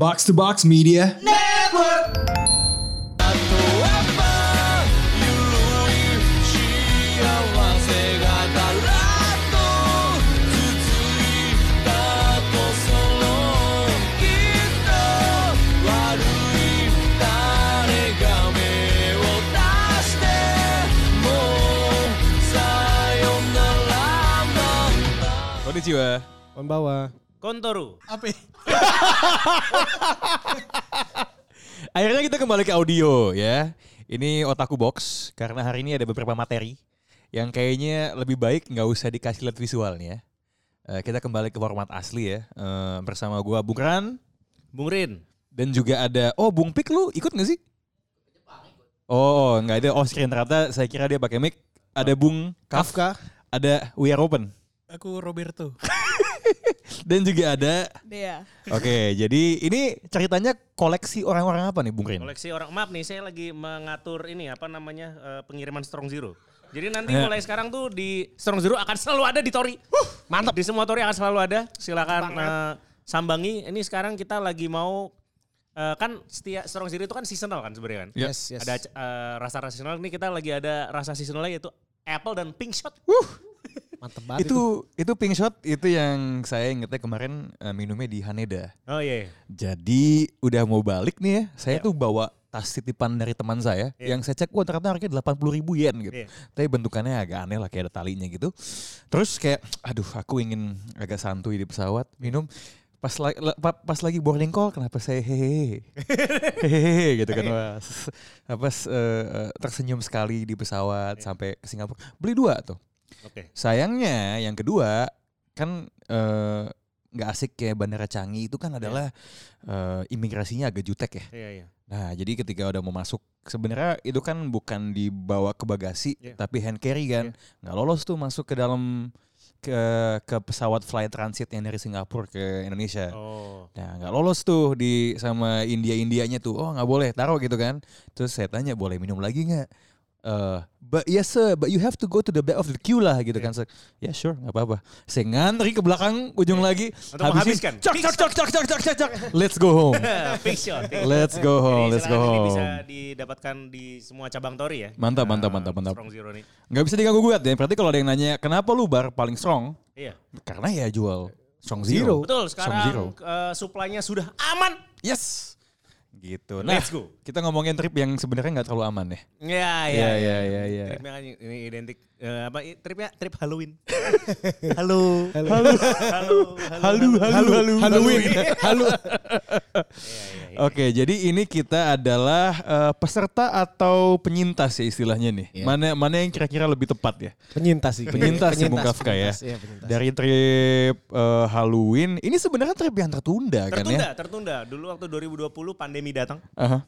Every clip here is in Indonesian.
Box to Box Media. Konnichiwa. Konbawa. Kontoru. Apa? Akhirnya kita kembali ke audio ya. Ini Otaku Box karena hari ini ada beberapa materi yang kayaknya lebih baik nggak usah dikasih lihat visualnya. Eh, kita kembali ke format asli ya. Eh, bersama gua Bung Ran Bung Rin. dan juga ada oh Bung Pik lu ikut nggak sih? Oh, nggak ada. Oh, screen ternyata saya kira dia pakai mic. Ada Bung Kaf, Kafka. ada We Are Open. Aku Roberto. Dan juga ada Dea. Oke, jadi ini ceritanya koleksi orang-orang apa nih Bung Rin? Koleksi orang maaf nih saya lagi mengatur ini apa namanya eh, pengiriman Strong Zero. Jadi nanti Ya. mulai sekarang tuh di Strong Zero akan selalu ada di Tori. mantap. Di semua Tori akan selalu ada. Silakan eh, sambangi. Ini sekarang kita lagi mau eh, kan setiap Strong Zero itu kan seasonal kan sebenarnya kan. Ya. Yes, yes. Ada eh, rasa seasonal ini kita lagi ada rasa seasonalnya yaitu apple dan pink shot. Mantep banget itu. itu itu pink shot itu yang saya ingetnya kemarin eh, minumnya di Haneda. Oh iya. iya. Jadi udah mau balik nih ya, saya Iya. tuh bawa tas titipan dari teman saya Iya. yang saya cek wah ternyata harganya 80 ribu yen gitu. Iya. Tapi bentukannya agak aneh lah kayak ada talinya gitu. Terus kayak aduh aku ingin agak santuy di pesawat minum pas lagi pas lagi boarding call kenapa saya hehehe hehehe gitu kan Wah, s- apa eh, tersenyum sekali di pesawat sampai ke Singapura beli dua tuh Oke. Sayangnya yang kedua kan eh, nggak asik kayak Bandara Canggih itu kan adalah eh, imigrasinya agak jutek ya. Iya iya. Nah jadi ketika udah mau masuk sebenarnya itu kan bukan dibawa ke bagasi Iya. tapi hand carry kan nggak lolos tuh masuk ke dalam ke ke pesawat flight transit yang dari Singapura ke Indonesia. Oh. Nah nggak lolos tuh di sama India Indianya tuh oh nggak boleh taruh gitu kan. Terus saya tanya boleh minum lagi nggak? Eh, but yes sir, but you have to go to the back of the queue lah gitu kan. Ya yeah, sure nggak apa-apa. Saya ngantri ke belakang ujung lagi. Untuk menghabiskan. Cak cak cak cak cak cak cak cak. Let's go home. Let's go home. Jadi Let's go silakan ini home. bisa didapatkan di semua cabang Tori ya. Mantap, mantap, Eh, mantap, mantap. Strong Zero nih. Nggak bisa diganggu gugat ya. Berarti kalau ada yang nanya kenapa lu bar paling strong? Iya. Karena ya jual strong Zero. Betul, Strong zero. sekarang eh, supply-nya sudah aman. Yes. Gitu. Nah, Let's go. kita ngomongin trip yang sebenarnya nggak terlalu aman ya. Iya, Iya, iya, iya, iya. Tripnya kan ini identik eh, apa tripnya trip Halloween. Halo. Halo. Halo. Halo. Halu, halu, halu, Halloween. Halo. Iya, iya, iya. Oke, jadi ini kita adalah eh, peserta atau penyintas ya istilahnya nih. Iya. Mana mana yang kira-kira lebih tepat ya? Penyintas sih. Penyintas sih Bung Kafka ya. penyintas, penyintas. Dari trip eh, Halloween, ini sebenarnya trip yang tertunda, kan Tertunda, ya? tertunda. Dulu waktu 2020 pandemi datang. Aha.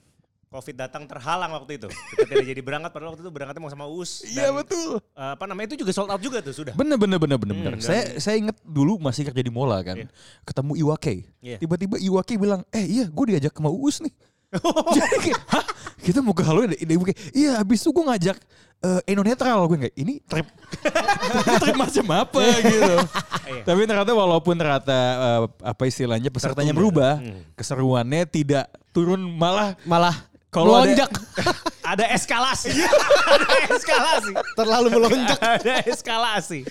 Covid datang terhalang waktu itu. Kita tidak jadi berangkat padahal waktu itu berangkatnya mau sama US. Iya betul. eh, apa namanya itu juga sold out juga tuh sudah. Bener bener bener bener. bener. Hmm, saya saya inget dulu masih kerja di Mola kan, Iya. ketemu Iwake. Iya. Tiba-tiba Iwake bilang, eh iya gue diajak ke Uus nih. Jadi kayak, hah? Kita mau ke Halloween? Dia Iwake, iya habis itu gue ngajak eh, Eno Netral. Gue kayak, ini trip, ini trip macam apa gitu. Iya. Tapi ternyata walaupun ternyata eh, apa istilahnya pesertanya berubah, Hmm. keseruannya tidak turun malah Malah Kalau ada- melonjak. Ada eskalasi. ada eskalasi. Terlalu melonjak. ada eskalasi.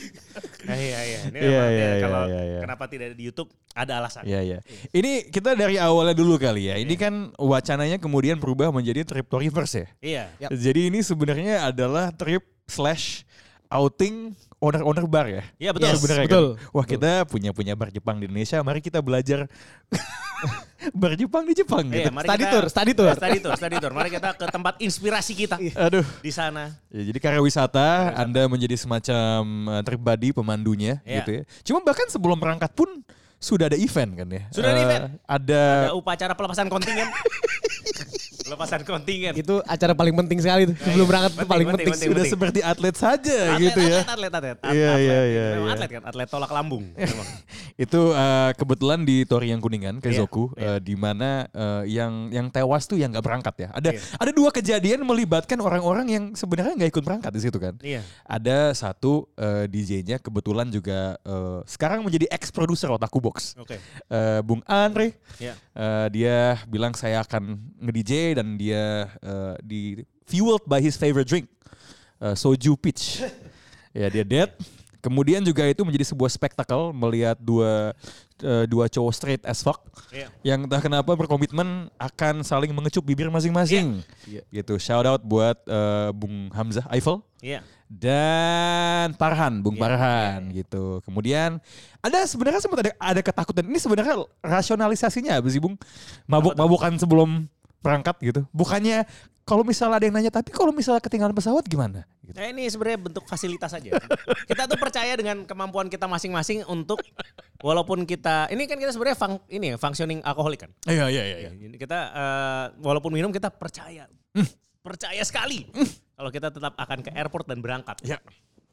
Nah, iya iya. Ini Iya, memang iya, ya, iya, kalau iya, iya. kenapa tidak ada di YouTube ada alasan. Iya iya. Ini kita dari awalnya dulu kali ya. Ini kan wacananya kemudian berubah menjadi trip to reverse ya. Iya. Yap. Jadi ini sebenarnya adalah trip slash outing owner-owner bar ya. Iya betul. Yes, Sebenarnya betul. Kan? Wah kita punya punya bar Jepang di Indonesia. Mari kita belajar bar Jepang di Jepang Iya, gitu. mari Study kita- tour, study tour. Study tour, study tour. Mari kita ke tempat inspirasi kita Aduh. di sana. Ya, jadi karya wisata, Anda menjadi semacam uh, trip buddy pemandunya Iya. gitu ya. Cuma bahkan sebelum berangkat pun sudah ada event kan ya. Sudah ada Eh, event? Ada Ada upacara pelepasan kontingen. Pelepasan kontingen. Itu acara paling penting sekali tuh. Sebelum berangkat itu paling penting, penting. Sudah seperti atlet saja Atlet, gitu ya. Atlet, atlet, atlet. Iya, iya, iya, iya. atlet kan, atlet tolak lambung. Itu eh, kebetulan di Tori yang Kuningan, Keizoku, Iya, eh, di mana eh, yang yang tewas tuh yang nggak berangkat ya. Ada Iya. ada dua kejadian melibatkan orang-orang yang sebenarnya nggak ikut berangkat di situ kan. Iya. Ada satu eh, DJ-nya kebetulan juga sekarang menjadi ex produser Otaku Box. Oke. Bung Andre, Iya. eh, dia bilang saya akan nge-DJ dan dia eh, di fueled by his favorite drink, eh, soju peach. ya dia dead. Kemudian juga itu menjadi sebuah spektakel melihat dua eh, dua cowok straight as fuck Iya. yang entah kenapa berkomitmen akan saling mengecup bibir masing-masing. Gitu. Shout out buat eh, Bung Hamzah Eiffel Iya. dan Parhan, Bung Iya, Parhan gitu. Kemudian ada sebenarnya sempat ada ada ketakutan. Ini sebenarnya rasionalisasinya apa sih, Bung? Mabuk-mabukan sebelum berangkat gitu. Bukannya kalau misalnya ada yang nanya, tapi kalau misalnya ketinggalan pesawat gimana? Gitu. Nah ini sebenarnya bentuk fasilitas aja. kita tuh percaya dengan kemampuan kita masing-masing untuk walaupun kita ini kan kita sebenarnya fung, ini ya functioning alkoholik kan. Iya, iya, iya. Jadi kita eh, walaupun minum kita percaya. Percaya sekali. Kalau kita tetap akan ke airport dan berangkat. Ya.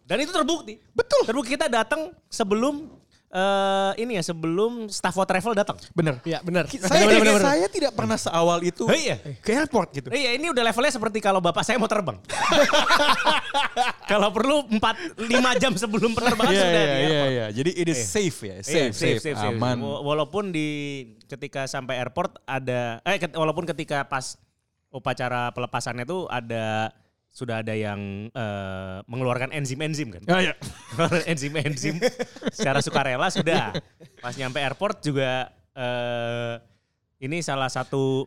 Dan itu terbukti. Betul. Terbukti kita datang sebelum eh, ini ya sebelum staff of travel datang. Bener. Iya benar. Saya, Benar, benar, benar. saya tidak pernah seawal itu Oh, iya. ke airport gitu. Iya ini udah levelnya seperti kalau bapak saya mau terbang. kalau perlu 4 5 jam sebelum penerbangan Iya, sudah iya, di iya, airport. iya. Jadi it is safe ya, Iya, safe, safe, aman. Wa- Walaupun di ketika sampai airport ada eh walaupun ketika pas upacara pelepasannya itu ada sudah ada yang eh, mengeluarkan enzim-enzim kan. Ah, iya. enzim-enzim secara sukarela sudah. Pas nyampe airport juga eh, ini salah satu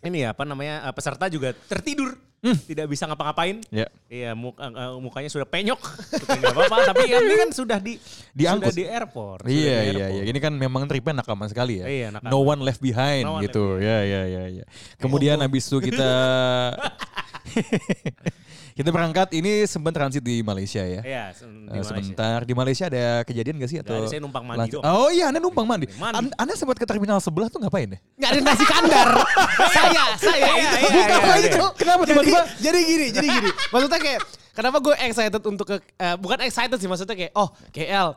ini ya apa namanya eh, peserta juga tertidur. Tidak bisa ngapa-ngapain. Ya. Iya, muka- eh, mukanya sudah penyok. Tidak apa-apa, tapi ini kan sudah di Diangkut. sudah di airport. Iya di iya iya. Ini kan memang tripnya nakaman sekali ya. Iya, nakaman. No one left behind No one gitu. Ya ya ya ya. Kemudian habis itu kita kita berangkat ini sempat transit di Malaysia ya. Iya, se- di Eh, Malaysia. sebentar di Malaysia ada kejadian gak sih atau? ada, saya numpang mandi lanjut? doang. Oh iya, anda numpang mandi. Mandi. An- anda sempat ke terminal sebelah tuh ngapain ya? Nggak ada nasi kandar. saya, saya Iya, itu. iya, Bukan iya, itu. iya. Kenapa Jadi, tiba-tiba? jadi gini, jadi gini. Maksudnya kayak kenapa gue excited untuk ke eh, bukan excited sih maksudnya kayak oh KL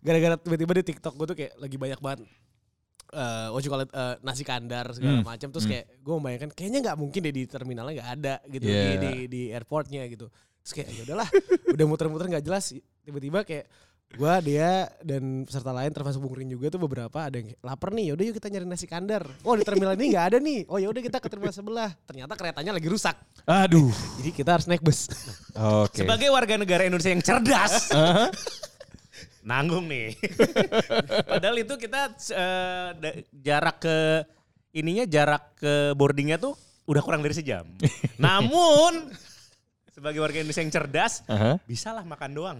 gara-gara tiba-tiba di TikTok gue tuh kayak lagi banyak banget eh what you call it, eh, nasi kandar segala Hmm, macam. Terus kayak gue membayangkan kayaknya nggak mungkin deh di terminalnya nggak ada gitu di, Yeah. di di airportnya gitu. Terus kayak ya udahlah. Udah muter-muter nggak jelas. Tiba-tiba kayak gue dia dan peserta lain termasuk Bung Rin juga tuh beberapa ada yang kayak, lapar nih yaudah yuk kita nyari nasi kandar. Oh di terminal ini nggak ada nih. Oh yaudah kita ke terminal sebelah. Ternyata keretanya lagi rusak. Aduh. jadi kita harus naik bus. Oke. Sebagai warga negara Indonesia yang cerdas, Aha. Nanggung nih. Padahal itu kita da- jarak ke ininya jarak ke boardingnya tuh udah kurang dari sejam. Namun sebagai warga Indonesia yang cerdas, Aha. bisalah makan doang.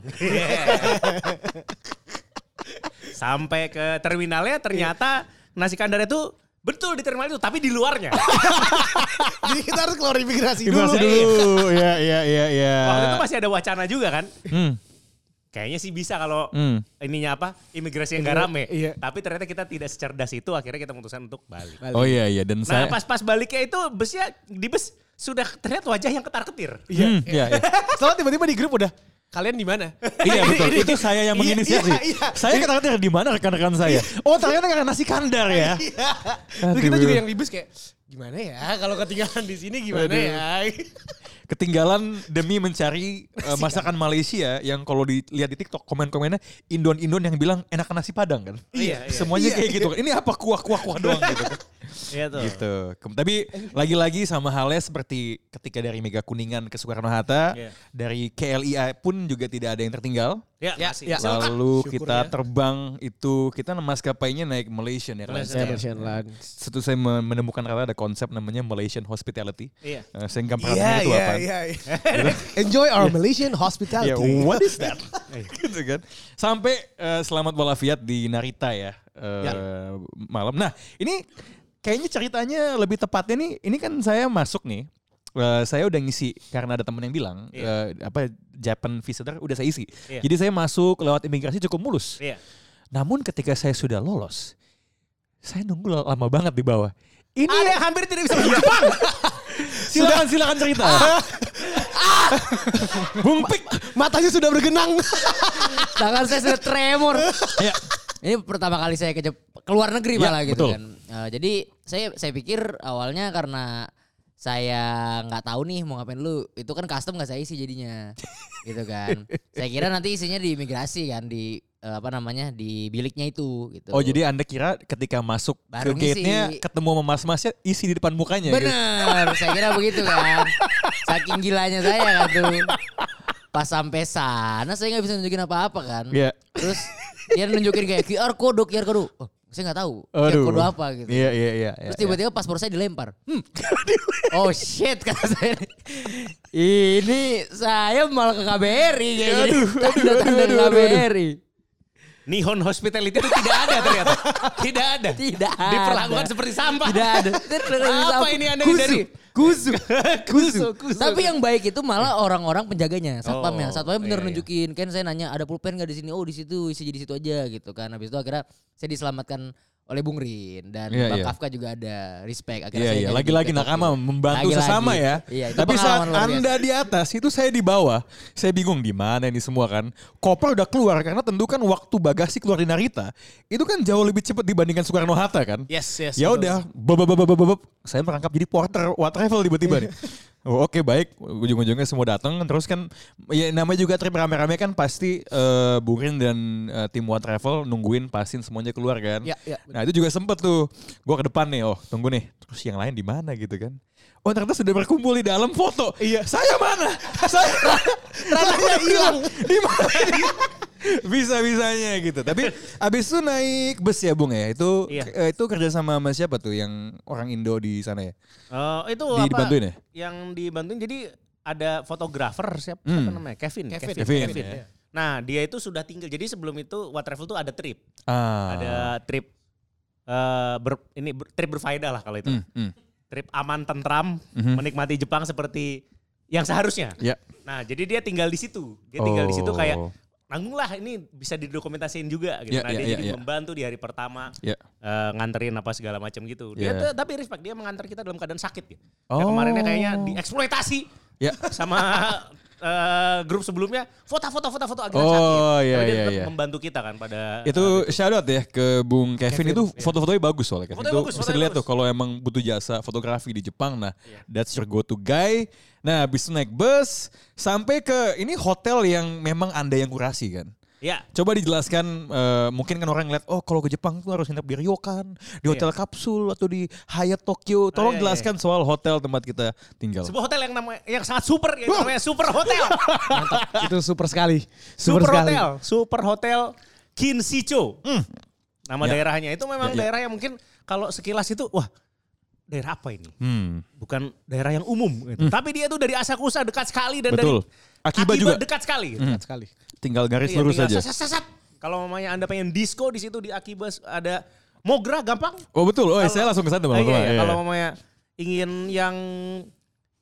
Sampai ke terminalnya ternyata nasi kandar itu betul di terminal itu, tapi di luarnya. jadi kita harus keluar imigrasi dulu dulu? Ya ya ya ya. Waktu itu masih ada wacana juga kan. Hmm. Kayaknya sih bisa kalau Hmm. ininya apa imigrasi yang gak rame. Iya. Tapi ternyata kita tidak secerdas itu akhirnya kita memutuskan untuk balik. Oh iya iya dan Nah saya pas-pas baliknya itu busnya di bus sudah terlihat wajah yang ketar ketir. Hmm, iya, iya. Setelah tiba-tiba di grup udah kalian di mana? Iya betul. Ini- Itu saya yang Iya, menginisiasi. iya, iya. Saya kata-kata di mana rekan-rekan saya. Oh ternyata karena nasi kandar ya. Iya. Terus kita juga yang di bus kayak gimana ya kalau ketinggalan di sini gimana Aduh. ya? Ketinggalan demi mencari uh, masakan Malaysia yang kalau dilihat di TikTok komen-komennya Indon-Indon yang bilang enak nasi padang kan. Iya, iya. Semuanya Iya, kayak gitu. Ini apa kuah-kuah-kuah doang gitu. kan. Iya tuh. gitu. Tapi lagi-lagi sama halnya seperti ketika dari Mega Kuningan ke Soekarno Hatta, Iya. dari KLIA pun juga tidak ada yang tertinggal. Ya, Ya, ya. Lengkap. Lalu Syukur kita ya. terbang itu kita maskapainya naik Malaysian ya. Iya. Malaysian Land. Setelah saya me- menemukan kata ada konsep namanya Malaysian Hospitality. Iya. Saya nggak pernah tahu itu apa. iya. Enjoy our Malaysian hospitality. Ya, what is that? gitu kan. Sampai eh, selamat walafiat di Narita ya, eh, Ya. malam. Nah, ini kayaknya ceritanya lebih tepatnya nih, ini kan saya masuk nih. eh, saya udah ngisi karena ada temen yang bilang Iya. eh, apa Japan visitor udah saya isi. Iya. Jadi saya masuk lewat imigrasi cukup mulus. Iya. Namun ketika saya sudah lolos, Saya nunggu lama banget di bawah. Ini Ada yang hampir tidak bisa bahasa Jepang. silakan silakan cerita. Bung Pik. Matanya sudah bergenang. Tangan saya sudah tremor. Ya. Ini pertama kali saya ke Jep- ke luar negeri Ya, malah gitu betul. kan. Eh, jadi saya saya pikir awalnya karena saya nggak tahu nih mau ngapain dulu. Itu kan custom nggak saya isi jadinya. gitu kan. Saya kira nanti isinya di imigrasi kan di eh, apa namanya di biliknya itu gitu. Oh jadi anda kira ketika masuk Baru ke gate-nya ketemu sama mas-masnya isi di depan mukanya gitu. Bener, saya kira begitu kan. Saking gilanya saya kan tuh. Pas sampai sana saya nggak bisa nunjukin apa-apa kan. Iya. Terus dia nunjukin kayak QR code, QR code. Oh, saya nggak tahu QR Aduh. code apa gitu. Iya iya iya. Terus iya. tiba-tiba paspor saya dilempar. Hmm. oh shit kata saya. Ini saya malah ke KBRI kayak gini. Aduh, aduh, Tanda-tanda aduh, aduh, aduh. KBRI. Nihon Hospitality itu tidak ada ternyata. tidak ada. Tidak ada. Diperlakukan seperti sampah. Tidak ada. Apa ini Anda Kusu. dari? Kusu. Kusu, kusu. Tapi yang baik itu malah orang-orang penjaganya, satpamnya. Oh, Satpamnya bener iya, iya. nunjukin. Kan saya nanya ada pulpen gak di sini? Oh di situ, isi di situ aja gitu kan. Habis itu akhirnya saya diselamatkan oleh Bung Rin dan Iya, Bang iya. Kafka juga ada respect. Akhirnya saya iya jadi lagi-lagi ke nakama membantu Lagi-lagi. sesama ya. Iya, itu Tapi saat anda di atas itu saya di bawah. Saya bingung di mana ini semua kan. Koper udah keluar karena tentu kan waktu bagasi keluar di Narita itu kan jauh lebih cepat dibandingkan Soekarno Hatta kan. Yes, yes. Ya udah, saya merangkap jadi porter what travel tiba-tiba nih. Oh, Oke baik, ujung-ujungnya semua datang terus kan ya namanya juga trip rame-rame kan pasti eh, Bung Rin dan eh, tim One Travel nungguin pastiin semuanya keluar kan. Ya, ya, Nah itu juga sempet tuh, gua ke depan nih, oh tunggu nih, terus yang lain di mana gitu kan? Oh ternyata sudah berkumpul di dalam foto. Iya. Saya mana? saya Rananya hilang. di mana? bisa bisanya gitu. Tapi abis itu naik bus ya Bung ya. Itu Iya. eh, itu kerja sama sama siapa tuh yang orang Indo di sana ya? Eh, itu Di- apa? dibantuin ya? Yang dibantuin jadi ada fotografer siapa, Hmm. siapa namanya? Kevin. Kevin. Kevin, Kevin, ya. ya. Nah, dia itu sudah tinggal. Jadi sebelum itu What Travel tuh ada trip. Ah. Ada trip eh ber, ini ber- trip berfaedah lah kalau itu. Hmm, hmm. Trip aman tentram, Mhm. menikmati Jepang seperti yang seharusnya. Ya. Nah, jadi dia tinggal di situ. Dia tinggal di situ kayak Oh. Nanggung lah ini bisa didokumentasiin juga gitu. Ya, nah, ya, dia ya, jadi ya. membantu di hari pertama Ya. eh, nganterin apa segala macam gitu. Dia Ya. tuh tapi respect dia mengantar kita dalam keadaan sakit gitu. Ya, Oh. kemarinnya kayaknya dieksploitasi Ya. sama eh, grup sebelumnya foto-foto foto-foto agak Oh, sakit. iya, dia iya, tetap iya. membantu kita kan pada Itu shout out ya ke Bung Kevin, itu foto-fotonya bagus soalnya. Kevin. Fotonya itu bagus, bisa dilihat tuh kalau emang butuh jasa fotografi di Jepang. Nah, Iya. that's your go to guy. Nah, habis itu naik bus sampai ke ini hotel yang memang Anda yang kurasi kan. Ya. Coba dijelaskan eh, mungkin kan orang ngeliat oh kalau ke Jepang tuh harus nginep di ryokan, di hotel kapsul atau di Hyatt Tokyo. Tolong iya, iya. jelaskan soal hotel tempat kita tinggal. Sebuah hotel yang namanya yang sangat super yaitu namanya Super Hotel. Itu super sekali. super sekali. Hotel, Super Hotel Kinshicho. Nama Ya. daerahnya itu memang Ya, ya. daerah yang mungkin kalau sekilas itu wah daerah apa ini? Hmm. Bukan daerah yang umum gitu. Tapi dia tuh dari Asakusa dekat sekali dan Betul. dari Akiba juga. dekat sekali. gitu. Dekat sekali. Tinggal garis Iya, lurus tinggal saja. Kalau mamanya Anda pengen disco di situ di Akiba ada Mogra gampang. Oh betul. Oh, Kalau- saya langsung ke sana Bang. iya, iya. Iya, Kalau mamanya ingin yang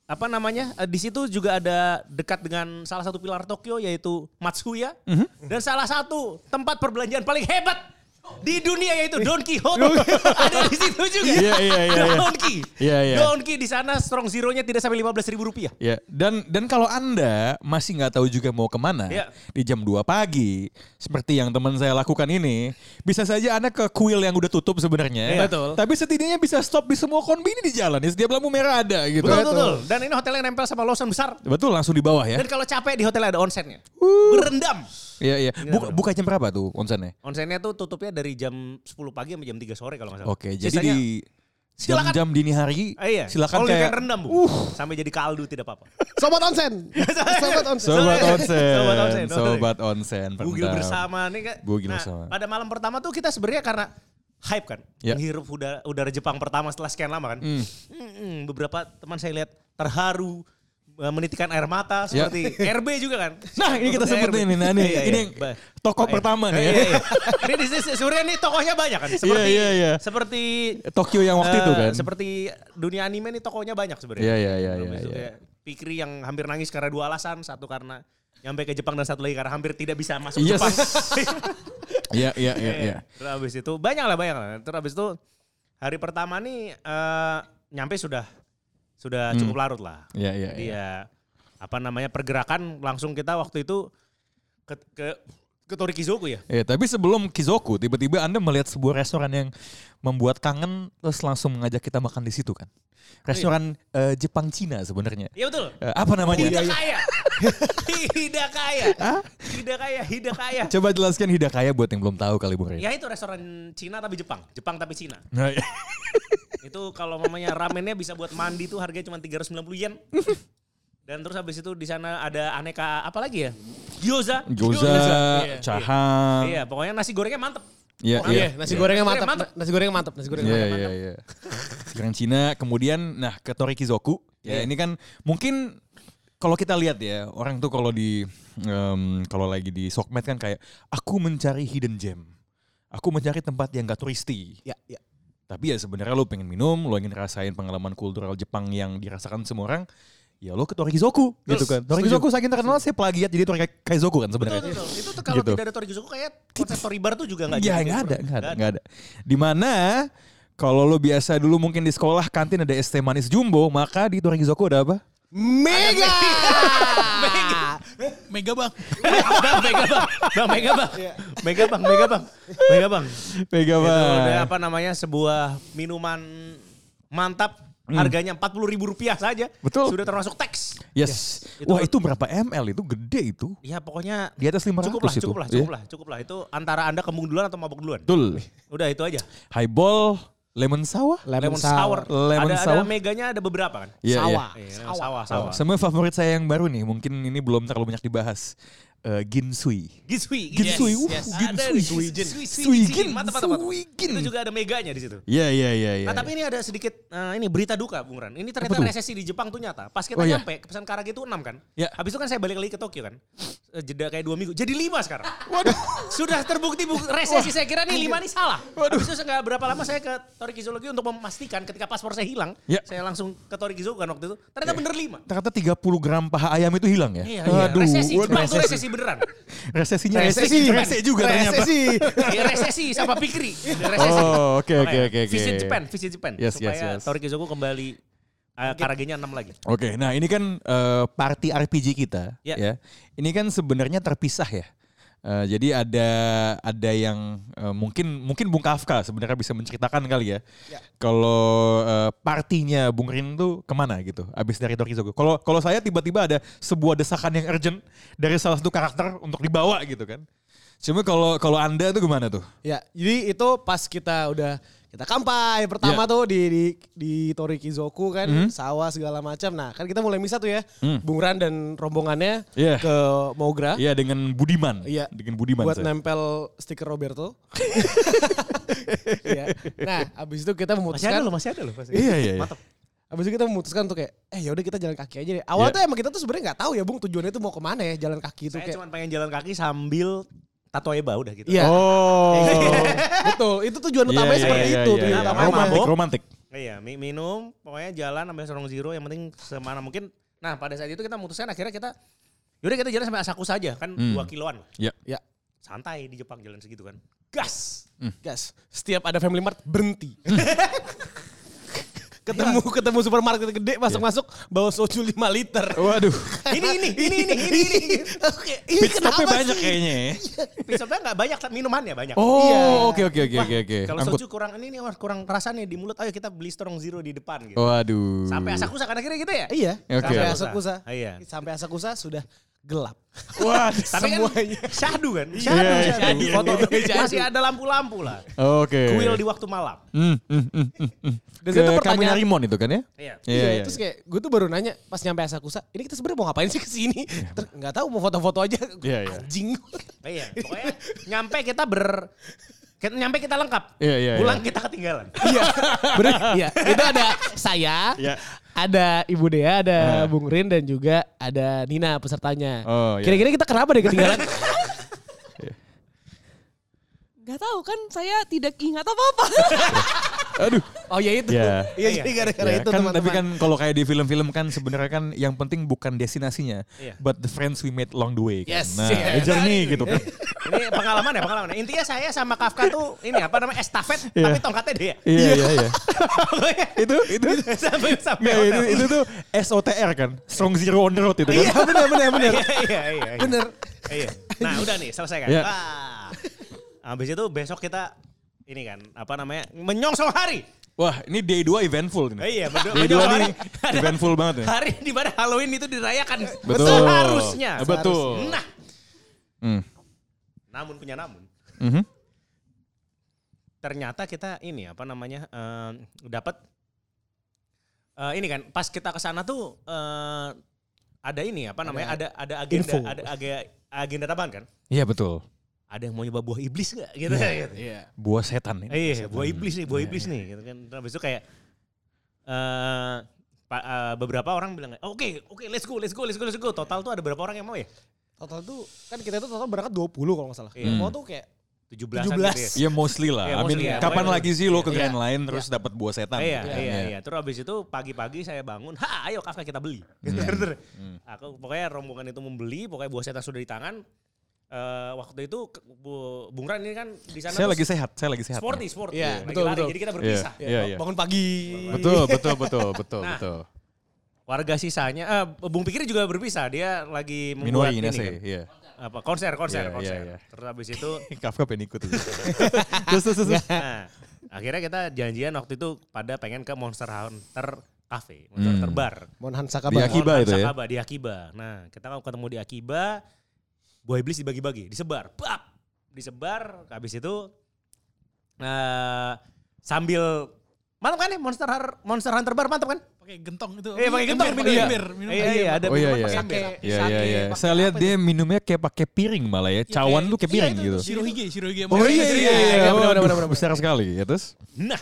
apa namanya eh, di situ juga ada dekat dengan salah satu pilar Tokyo yaitu Matsuya Mhm. dan salah satu tempat perbelanjaan paling hebat di dunia yaitu Don Quixote ada di situ juga. Iya, iya, iya, iya. Donki. Iya, iya. Donki di sana strong zero-nya tidak sampai 15 ribu rupiah. Ya, dan dan kalau Anda masih nggak tahu juga mau ke mana Ya. di jam 2 pagi, seperti yang teman saya lakukan ini, bisa saja Anda ke kuil yang udah tutup sebenarnya. Iya. Betul. Tapi setidaknya bisa stop di semua konbini di jalan. Di setiap lampu merah ada gitu. Betul, betul, betul. Dan ini hotel yang nempel sama Lawson besar. Betul, langsung di bawah ya. Dan kalau capek di hotel ada onsennya. Berendam. Iya, iya. Buka, buka jam berapa tuh onsennya? Onsennya tuh tutupnya dari jam 10 pagi sampai jam 3 sore kalau nggak salah. Oke, jadi Sisanya- di Silakan. jam-jam dini hari Ah, iya. silakan Kalau kayak rendam, Bu. Sampai jadi kaldu tidak apa-apa. Sobat onsen. Sobat onsen. Sobat onsen, Sobat onsen. sobat onsen. Bugil bersama nih kan. Bugil nah, bersama. pada malam pertama tuh kita sebenarnya karena hype kan. Ya. Menghirup udara, udara Jepang pertama setelah sekian lama kan. Hmm. Mm-mm, beberapa teman saya lihat terharu menitikan air mata Ya. seperti RB juga kan. Nah ini kita sebut nih, nah, nih. Iya, ini iya. yang Ba- toko Iya. pertama nih Iya, ya. iya. Ini di sini sebenarnya nih tokohnya banyak kan. Seperti iya, iya. seperti Tokyo yang waktu itu eh, kan. Seperti dunia anime nih tokonya banyak sebenarnya. Iya, iya, iya, iya, iya. Pikri yang hampir nangis karena dua alasan, satu karena nyampe ke Jepang dan satu lagi karena hampir tidak bisa masuk Yes. Jepang. Iya iya iya iya. Terus habis itu banyak lah banyak lah. Terus habis itu hari pertama nih eh, nyampe sudah sudah Hmm. cukup larut lah. Iya iya Jadi iya. ya apa namanya pergerakan langsung kita waktu itu ke ke ke Torikizoku ya. Ya, tapi sebelum Kizoku, tiba-tiba Anda melihat sebuah restoran yang membuat kangen terus langsung mengajak kita makan di situ kan. Restoran eh, Jepang Cina sebenarnya. Iya betul. Eh, apa namanya? Hidakaya. Hidakaya. Hidakaya, Hidakaya. Coba jelaskan Hidakaya buat yang belum tahu kali Bung Rey. Ya itu restoran Cina tapi Jepang. Jepang tapi Cina. Nah, iya. Itu kalau mamanya ramennya bisa buat mandi tuh harganya cuma 390 yen. Dan terus habis itu di sana ada aneka apa lagi ya? Gyoza. Gyoza, Iya, cahan. Iya, pokoknya nasi gorengnya mantep. Iya, Iya, iya. nasi Iya. gorengnya mantap. mantap. Nasi gorengnya mantap, nasi gorengnya Iya, mantap. iya, iya. Sekarang Cina, kemudian nah ke Torikizoku. Ya, ini kan mungkin kalau kita lihat ya, orang tuh kalau di em, kalau lagi di Sokmed kan kayak aku mencari hidden gem. Aku mencari tempat yang gak turisti. Ya, ya. Tapi ya sebenarnya lo pengen minum, lo ingin rasain pengalaman kultural Jepang yang dirasakan semua orang, ya lo ke Torikizoku gitu kan. Torikizoku saking terkenal saya plagiat jadi Torikaizoku kan Betul, sebenarnya. betul. Itu tuh kalau Gitu. tidak ada Torikizoku kayak konsep Toribar tuh juga enggak Iya nggak ada, nggak ada, nggak ada. Di mana kalau lo biasa dulu mungkin di sekolah kantin ada es teh manis jumbo, maka di Torikizoku ada apa? Mega. Mega bang. bang, mega bang. Bang, mega bang. Mega bang, mega bang. Mega bang. Mega Itu bang. ada apa namanya sebuah minuman mantap harganya empat puluh ribu rupiah saja. Hmm. Betul. Sudah termasuk teks. Yes. Itu- Wah itu berapa ml? Itu gede itu. Ya pokoknya Di atas 500 cukup lah, itu. cukup lah, Iya. cukup lah, cukup lah. Itu antara anda kembung duluan atau mabuk duluan. Betul. Udah itu aja. Highball, lemon sour. Lemon, Lemon sour. Lemon ada, sour. ada meganya ada beberapa kan. Iya, iya. Sawah. Iya, sawah, sawah. Sama favorit saya yang baru nih, mungkin ini belum terlalu banyak dibahas. Eh, ginsui. Ginsui. Ginsui, uh, ginsui. Sui Gin. Sui Sui Gin, Gin. Mantap, mantap, mantap. Sui Gin. Itu juga ada meganya di situ. Iya iya iya. Nah tapi ini ada sedikit eh, ini berita duka Bung Ran. Ini ternyata resesi di Jepang tuh nyata. Pas kita Oh, iya. nyampe, pesan karage itu 6 kan. Ya. Habis itu kan saya balik lagi ke Tokyo kan. Eh, Jeda kayak dua minggu. Jadi 5 sekarang. Sudah terbukti bu- resesi. Saya kira nih 5 nih salah. Habis itu nggak berapa lama saya ke Torikizo lagi untuk memastikan ketika paspor saya hilang. Ya. Saya langsung ke Torikizo kan waktu itu. Ternyata bener 5. Ternyata 30 gram paha ayam itu hilang ya? Iya, iya. Aduh, resesi. waduh. Jepang tuh resesi beneran. Resesinya Resesi. resesi, rese juga ternyata. Resesi. Iya, resesi sama pikri. Resesi. Oh, oke oke oke oke. Visit Japan, visit Japan. Yes, supaya yes, yes. Torikizoku kembali uh, karagenya 6 lagi. Oke, nah ini kan eh, party RPG kita, Ya. ya. Ini kan sebenarnya terpisah ya. Eh, jadi ada ada yang eh, mungkin mungkin Bung Kafka sebenarnya bisa menceritakan kali ya. Ya. Kalau eh, partinya Bung Rin tuh ke mana gitu? Abis dari Torizoku. Kalau kalau saya tiba-tiba ada sebuah desakan yang urgent dari salah satu karakter untuk dibawa gitu kan. Cuma kalau kalau anda tuh gimana tuh? Ya, jadi itu pas kita udah kita kampai pertama Ya. tuh di di di Torikizoku kan, Mhm. sawah segala macam. Nah, kan kita mulai misah tuh ya. Hmm. Bung Ran dan rombongannya Iya. ke Mogra Iya dengan Budiman. Iya. Dengan Budiman. buat saya. nempel stiker Roberto. Iya. Nah, habis itu kita Masih ada memutuskan loh, masih ada loh. Iya iya. iya. Mantap. Habis itu kita memutuskan untuk kayak eh ya udah kita jalan kaki aja deh. Awalnya tuh emang kita tuh sebenarnya nggak tahu ya, Bung, tujuannya tuh mau ke mana ya jalan kaki itu Saya kayak. cuma pengen jalan kaki sambil tato eba udah gitu. Iya. Oh. Betul, itu tujuan Iya, utamanya iya, seperti iya, itu. iya, tujuan iya. utamanya. Romantik, romantik. Iya, mi- minum, pokoknya jalan sampai Sorong Zero yang penting semana mungkin. Nah, pada saat itu kita memutuskan akhirnya kita yaudah kita jalan sampai Asakusa aja, kan Hmm. dua kiloan. lah. Ya. Ya, Santai di Jepang jalan segitu kan. Gas. gas. Setiap ada Family Mart berhenti. ketemu ketemu supermarket gede masuk-masuk bawa soju 5 liter. Waduh. ini ini ini ini ini ini. Oke, ini Pit kenapa banyak sih? kayaknya ya. Episode nggak banyak, minumannya banyak. Oh, Iya. oke oke oke oke oke. Kalau soju kurang ini nih kurang terasa nih di mulut. Ayo kita beli Strong Zero di depan gitu. Waduh. Sampai Asakusa kan akhirnya gitu ya? Iya, Oke. sampai Asakusa. Iya. Sampai Asakusa sudah gelap. Wah. Tapi Semuanya. kan syahdu kan? Iya, Syahdu, iya, syahdu. iya. Foto Iya. masih ada lampu-lampu lah. Oke. Kuil di waktu malam. Hmm, hmm, hmm, hmm. Dan Ke itu pertanyaan. Rimon itu kan ya? Iya. Iya, iya. Terus kayak gue tuh baru nanya pas nyampe Asakusa, ini kita sebenarnya mau ngapain sih ke sini? Ter- Nggak tahu mau foto-foto aja. Iya, iya. Anjing. Iya, pokoknya nyampe kita ber kita, nyampe kita lengkap. Iya, iya, Pulang iya. kita ketinggalan. Iya. Bener. Iya. Itu ada saya, Iya. Ada Ibu Dea, ada Ah. Bung Rin dan juga ada Nina pesertanya. Oh, iya. Kira-kira kita kenapa deh ketinggalan? Gak tahu kan saya tidak ingat apa-apa. Aduh. oh ya itu. Ya. Iya jadi gara-gara Ya, itu kan, teman-teman. tapi kan kalau kayak di film-film kan sebenarnya kan yang penting bukan destinasinya, Iya. but the friends we made along the way. Kan. Yes, Nah, yes. a journey gitu kan. Ini pengalaman ya, pengalaman. Intinya saya sama Kafka tuh ini apa namanya estafet, Iya. tapi tongkatnya dia. Iya iya iya. itu itu sampai sampai Nggak, itu, itu tuh SOTR kan, Strong Zero on the Road itu kan. Iya benar benar benar. Iya, iya, iya, iya. Bener. Iya. Nah, udah nih, selesai kan. Iya. Wah. Habis itu besok kita ini kan, apa namanya? Menyongsong hari. Wah ini day 2 eventful ini. Eh, iya, betul. Day 2 Menyongsong nih hari. eventful banget ya. Hari di mana Halloween itu dirayakan. Betul. Seharusnya. Betul. Nah, Hmm. namun punya namun. Mhm. ternyata kita ini apa namanya eh, dapat eh, ini kan pas kita ke sana tuh eh, ada ini apa namanya ada ada agenda info. ada agenda agenda tambahan kan Iya betul. Ada yang mau nyoba buah iblis gak gitu, gitu. Iya. Buah setan ini. Eh, iya buah iblis nih buah iblis nih gitu kan Terus habis itu kayak eh pa- eh, beberapa orang bilang oke oke let's go let's go let's go let's go total tuh ada berapa orang yang mau ya Total tuh kan kita itu total berangkat 20 kalau nggak salah. Iya. Yang mau tuh kayak 17 17. gitu ya. Iya mostly lah. Iya, I mean, mostly ya. kapan Pokoknya- lagi sih lo ke Iya. Grand Line terus dapat buah setan? Iya, gitu kan? iya, iya. Terus abis itu pagi-pagi saya bangun, ha ayo Kafka kita beli. Gitu, terus. Aku pokoknya rombongan itu membeli, pokoknya buah setan sudah di tangan. Eh, waktu itu ke- Bu, Bung Ran ini kan di sana Saya lagi sehat, saya lagi sehat. sporty, sporty. Iya, Lagi betul, lari, betul. Jadi kita Iya, berpisah. iya, iya. bangun pagi. Betul, betul, betul, betul, Nah, betul. Warga sisanya, eh, Bung Pikir juga berpisah. Dia lagi membuat Minori ini kan. iya. Apa, konser, konser, Iya, konser. iya, iya. Terus abis itu, Kafka pengen ikut. terus, terus, terus. nah, akhirnya kita janjian waktu itu pada pengen ke Monster Hunter Cafe, Monster Hunter Hmm. Bar. Mohon Hansa Di. Akiba Mohon itu ya? Sakaba, di Akiba. Nah, kita ketemu di Akiba, buah iblis dibagi-bagi, disebar. Bap! Disebar, habis itu eh sambil mantap kan ya Monster Hunter, Monster Hunter Bar mantap kan? Pakai gentong itu. Iya, pakai gentong minum. Iya. ember, minum Iya, iya, ada Oh iya, iya. pakai. Iya, iya, iya. Saya lihat dia minumnya kayak pakai piring malah ya. Iya, Cawan tuh kayak iya, piring itu, gitu. Shirohige, Shirohige. Oh iya, iya, iya. iya, benar, benar, benar. Besar sekali ya terus. Nah,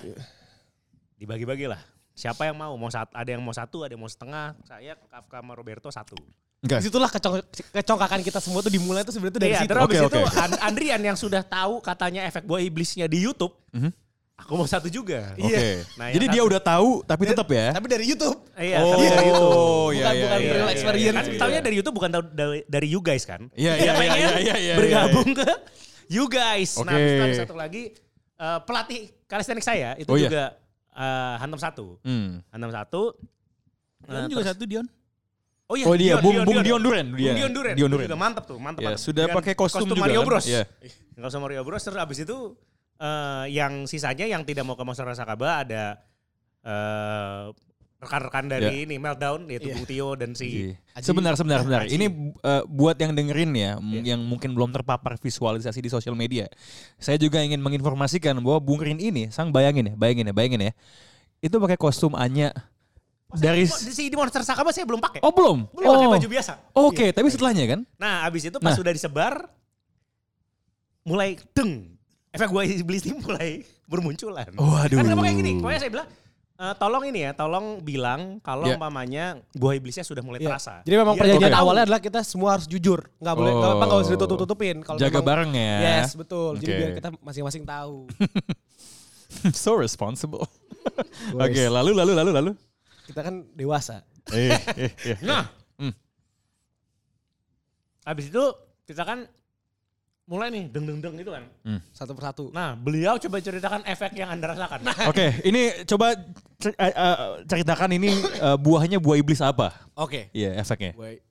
dibagi-bagi lah. Siapa yang mau? Mau sat- ada yang mau satu, ada yang mau setengah. Saya, Kafka sama Roberto satu. Enggak. Di situlah kecong kecongkakan kita semua tuh dimulai tuh sebenarnya tuh dari Iya, situ. terus habis Oke, itu oke. An- Andrian yang sudah tahu katanya efek buah iblisnya di YouTube. Mhm. Aku mau satu juga. Oke. Nah, yang Jadi dia satu- udah tahu tapi tetap ya. Tapi dari YouTube. Iya, Oh, tapi dari YouTube. iya, Bukan- iya, bukan iya, real iya, experience. iya, Kan iya. taunya dari YouTube bukan tahu dari, dari you guys kan? Iya, iya, iya, iya, iya, iya, bergabung ke you guys. Nah, habis itu ada satu lagi eh, pelatih kalistenik saya itu Oh, iya. juga eh, Hantem satu. Hmm. Hantem satu. Dion Eh, juga terus- satu Dion. Oh iya, Oh dia, Bung Bung Dion Duren. Bung dia. Dion Duren. Dion Itu Duren. juga mantap tuh, mantap. Ya, mantap. sudah Dengan pakai kostum, juga Mario kan? Bros. Iya. Kostum Mario Bros. Terus abis itu eh, yang sisanya yang tidak mau ke Monster Sakaba ada eh, rekan-rekan dari ini Meltdown yaitu Iya. Bung Tio dan si Iya. Sebentar, sebentar, sebentar. Aji. Ini uh, buat yang dengerin ya, Iya. yang mungkin belum terpapar visualisasi di sosial media. Saya juga ingin menginformasikan bahwa Bung Rin ini, sang bayangin ya, bayangin ya, bayangin ya. Itu pakai kostum Anya dari di, si- di Monster Sakaba saya belum pakai. Oh, belum. Belum pakai Oh. baju biasa. Oke, tapi setelahnya kan? Nah, abis itu pas Nah. sudah disebar mulai deng. Efek gue iblis ini mulai bermunculan. Waduh. Kan kenapa kayak gini? Pokoknya saya bilang eh, tolong ini ya, tolong bilang kalau Ya. umpamanya buah iblisnya sudah mulai Iya. terasa. Jadi memang Biar perjanjian tahu. awalnya adalah kita semua harus jujur. Nggak boleh, nggak apa nggak usah ditutup-tutupin. Kalau Jaga memang- bareng ya. Yes, betul. Jadi Oke. biar kita masing-masing tahu. so responsible. Oke, lalu lalu lalu lalu. Kita kan dewasa. Eh, eh, eh. Nah, Hmm. habis itu kita kan mulai nih deng deng deng gitu kan. Satu persatu. Nah, beliau coba ceritakan efek yang anda rasakan. Nah, Oke, ini coba cer- eh, eh, ceritakan ini eh, buahnya buah iblis apa? Oke. Iya, efeknya. Boy.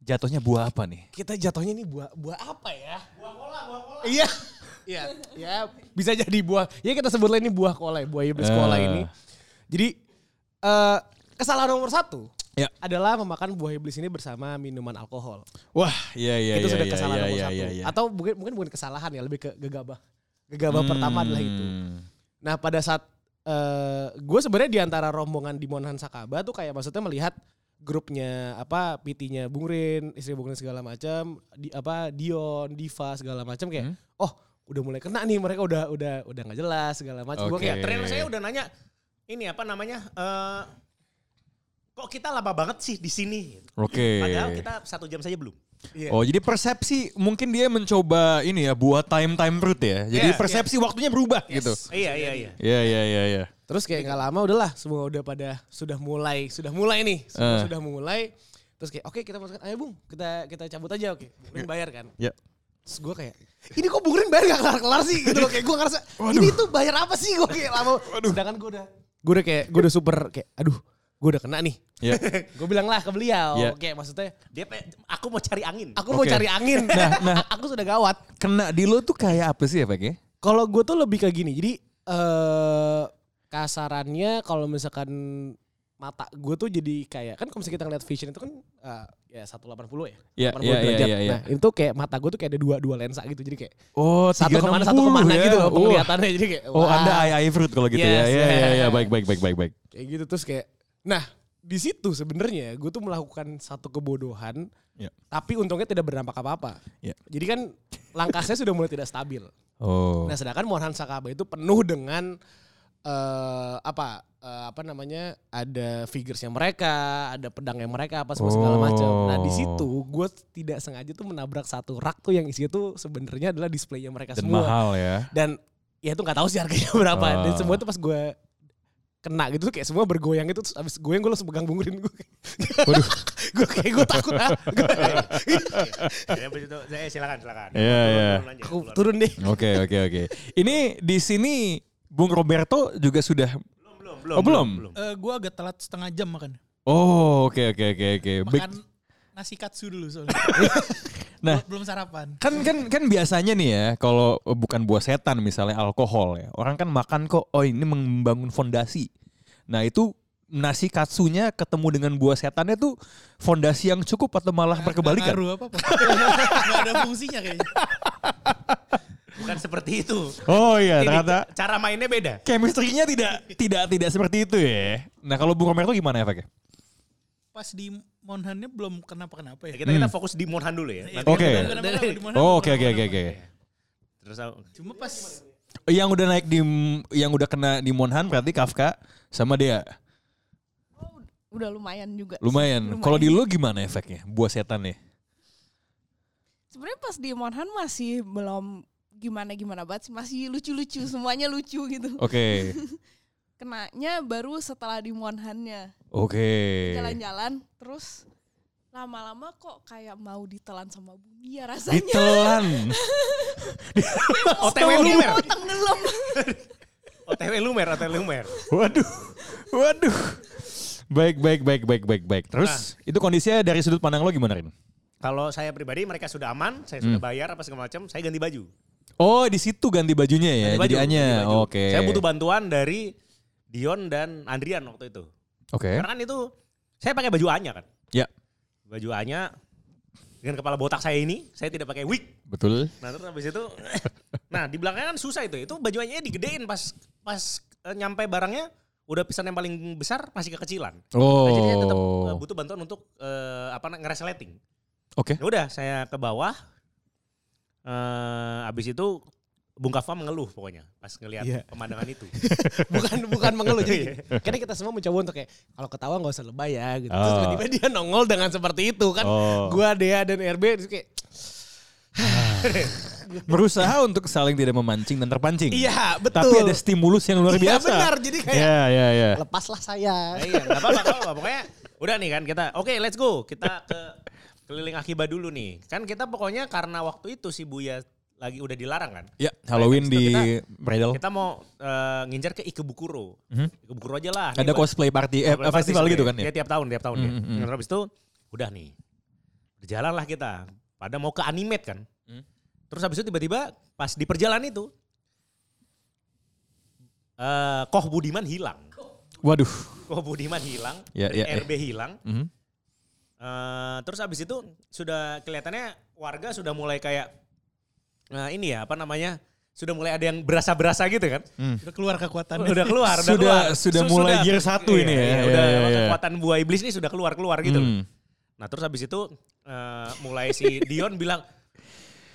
Jatuhnya buah apa nih? Kita jatuhnya ini buah buah apa ya? Buah kola, buah kola. Iya. Iya, ya bisa jadi buah. Ya kita sebutlah ini buah kola, buah iblis kola Eh. ini. Jadi eh kesalahan nomor satu Ya. adalah memakan buah iblis ini bersama minuman alkohol. Wah, iya iya itu iya sudah iya kesalahan iya nomor iya satu. iya. iya. Atau mungkin mungkin bukan kesalahan ya, lebih ke gegabah. Gegabah pertama adalah itu. Hmm. Nah pada saat eh gue sebenarnya di antara rombongan di Monhan Sakaba tuh kayak maksudnya melihat grupnya apa PT-nya Bung Rin, istri Bung Rin segala macam, di apa Dion, Diva segala macam kayak Hmm. oh udah mulai kena nih mereka udah udah udah nggak jelas segala macam. Gue Oke. kayak trainer saya udah nanya ini apa namanya? eh kok kita lama banget sih di sini? Oke. Padahal kita satu jam saja belum. Iya. Oh jadi persepsi mungkin dia mencoba ini ya buat time time route ya. Jadi Iya, persepsi waktunya berubah gitu. Iya iya iya. Iya iya iya iya. Terus kayak nggak lama udahlah semua udah pada sudah mulai sudah mulai nih semua Eh. sudah mulai. Terus kayak oke kita masukkan ayo bung kita kita cabut aja oke. Bung Rin bayar kan. Ya. Terus gue kayak ini kok Bung Rin bayar gak kelar-kelar sih gitu loh. Kayak gue ngerasa ini tuh bayar apa sih gue kayak lama. Sedangkan gue udah gue udah kayak gue udah super kayak aduh gue udah kena nih. Ya. gue bilang lah ke beliau. Iya. Kayak maksudnya Dia pe- aku mau cari angin. aku mau Oke. cari angin. Nah, nah. aku sudah gawat. Kena di lo tuh kayak apa sih ya Pak? Kalau gue tuh lebih kayak gini. Jadi eh kasarannya kalau misalkan mata gue tuh jadi kayak kan kalau misalnya kita ngeliat vision itu kan eh, ya 180 ya. Iya, 80 iya, iya, derajat. iya, iya. Nah, itu kayak mata gue tuh kayak ada dua dua lensa gitu. Jadi kayak Oh, satu ke mana satu 360 ke mana ya. gitu loh Oh. penglihatannya. Jadi kayak Oh, wah, Anda eye eye fruit kalau gitu ya. Yes, Iya iya iya yeah. baik baik baik baik baik. kayak gitu terus kayak nah di situ sebenarnya gue tuh melakukan satu kebodohan Ya. tapi untungnya tidak berdampak apa-apa. Ya. Jadi kan langkah saya sudah mulai tidak stabil. Oh. Nah, sedangkan Monhan Sakaba itu penuh dengan eh apa eh, apa namanya ada figuresnya mereka, ada pedangnya mereka apa semua segala macam. Nah di Oh. situ gue tidak sengaja tuh menabrak satu rak tuh yang isinya tuh sebenarnya adalah displaynya mereka Dan semua. mahal ya. Dan ya itu nggak tahu sih harganya berapa. Dan Ah. semua tuh pas gue kena gitu tuh kayak semua bergoyang itu terus abis goyang gue langsung pegang bungurin gue. Waduh. gue kayak gue takut ah. Gua- Ya, itu, saya silakan silakan. Iya, iya. aku keluar. turun deh. Oke oke oke. Ini di sini Bung Roberto juga sudah Belum belum belum. Oh, belum? Eh gue agak telat setengah jam makan. Oh, oke oke oke oke. Baik. Makan nasi katsu dulu soalnya. Nah. belum sarapan. Kan kan kan biasanya nih ya kalau eh, bukan buah setan misalnya alkohol ya. Orang kan makan kok oh ini membangun fondasi. Nah, itu nasi katsunya ketemu dengan buah setannya tuh fondasi yang cukup atau malah Nggak berkebalikan? ngaruh apa-apa. Gak ada fungsinya kayaknya. Bukan seperti itu. Oh iya, Ini ternyata cara mainnya beda. chemistry-nya tidak tidak tidak seperti itu ya. Nah, kalau Bung Roberto gimana efeknya? Pas di Monhannya belum kenapa-kenapa Ya, ya. kita kita fokus di Monhan dulu ya. Nanti Oke. Oh, oke oke oke oke. Terus aku- Cuma pas Yang udah naik di yang udah kena di Monhan berarti Kafka sama dia. Udah lumayan juga. sih. Lumayan. Kalau di lu gimana efeknya? Buah setan ya? Sebenarnya pas di Monhan masih belum gimana-gimana banget sih. Masih lucu-lucu. Semuanya lucu gitu. Oke. Kenanya baru setelah di Monhannya. Oke. Jalan-jalan. Terus lama-lama kok kayak mau ditelan sama bumi ya rasanya. Ditelan. OTW lumer. Tenggelam. OTW lumer, OTW lumer. Waduh. Waduh. Baik, baik, baik, baik, baik, baik. Terus itu kondisinya dari sudut pandang lo gimana, Rin? Kalau saya pribadi mereka sudah aman, saya Hmm. sudah bayar apa segala macam, saya ganti baju. Oh, di situ ganti bajunya ya, Ganti baju. Oke. Saya butuh bantuan dari Dion dan Andrian waktu itu. Oke. Karena kan itu saya pakai baju Anya kan. Ya, Baju Anya dengan kepala botak saya ini, saya tidak pakai wig. betul. Nah terus habis itu, nah di belakangnya kan susah itu. Itu baju Anya digedein pas pas eh, nyampe barangnya udah pisan yang paling besar masih kekecilan. Oh. Nah, jadi saya tetap eh, butuh bantuan untuk eh, apa ngeresleting. Oke. Ya udah saya ke bawah. Eh abis itu Bung Kafa mengeluh pokoknya pas ngelihat Iya. pemandangan itu. bukan bukan mengeluh jadi Iya. karena kita semua mencoba untuk kayak kalau ketawa nggak usah lebay ya gitu terus Oh. tiba-tiba dia nongol dengan seperti itu kan Oh. gua Dea dan RB terus kayak Berusaha untuk saling tidak memancing dan terpancing. iya betul Tapi ada stimulus yang luar Iya, biasa. benar jadi kayak Ya, ya, ya. lepaslah saya Nah, iya, nggak apa-apa. Pokoknya udah nih kan kita, oke let's go. Kita ke keliling Akiba dulu nih. Kan kita pokoknya karena waktu itu si Buya lagi udah dilarang kan. Ya, Halloween Nah, di habis Bredel. Kita mau eh, ngincar ke Ikebukuro. Mhm. Ikebukuro aja lah. Ada Nih, cosplay party, eh, buat festival party gitu kan sebenarnya. ya? tiap tahun, tiap tahun ya. Mhm, mhm. Terus itu udah nih. Berjalan lah kita. Pada mau ke animate kan. Hmm. Terus habis itu tiba-tiba pas di perjalanan itu eh Koh Budiman hilang. Waduh. Koh Budiman hilang, Ya, dari ya, ya. RB hilang. Mhm. Eh, terus habis itu sudah kelihatannya warga sudah mulai kayak nah ini ya apa namanya sudah mulai ada yang berasa-berasa gitu kan udah keluar kekuatannya. udah keluar udah Sudah- keluar sudah Su- mulai gear satu iya, ini ya. iya, Iya, udah iya, iya. kekuatan buah iblis ini sudah keluar keluar gitu Hmm. nah terus habis itu eh, mulai si Dion bilang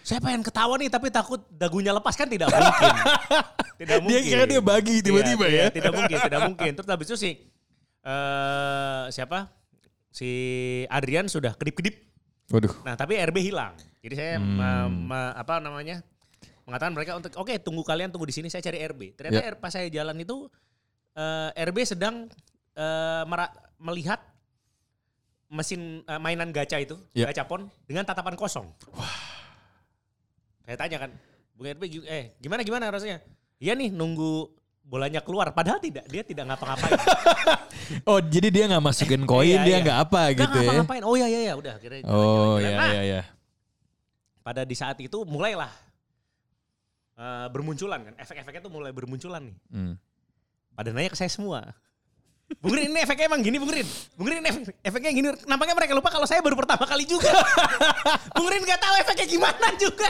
saya pengen ketawa nih tapi takut dagunya lepas kan tidak mungkin tidak mungkin Dia kira dia bagi tiba-tiba Iya, ya. tidak mungkin tidak mungkin terus habis itu si eh siapa? Si Adrian sudah kedip-kedip. Waduh. Nah, tapi RB hilang. Jadi saya Hmm. me- me- apa namanya? mengatakan mereka untuk oke tunggu kalian tunggu di sini saya cari RB. Ternyata Ya. R- pas saya jalan itu eh, RB sedang mera- melihat mesin eh, mainan gacha itu, Ya. gachapon dengan tatapan kosong. Saya tanya kan, Bung RB eh gimana gimana rasanya? Iya nih nunggu bolanya keluar padahal tidak dia tidak ngapa-ngapain. Oh jadi dia nggak masukin koin, Iya, dia iya. nggak apa Nggak gitu ya? ngapa-ngapain. Oh iya iya iya udah kira Oh iya Nah, iya iya. pada di saat itu mulailah eh, bermunculan kan efek-efeknya tuh mulai bermunculan nih Hmm. pada nanya ke saya semua Bung Rin ini efeknya emang gini Bung Rin Bung Rin efek- efeknya gini nampaknya mereka lupa kalau saya baru pertama kali juga Bung Rin gak tahu efeknya gimana juga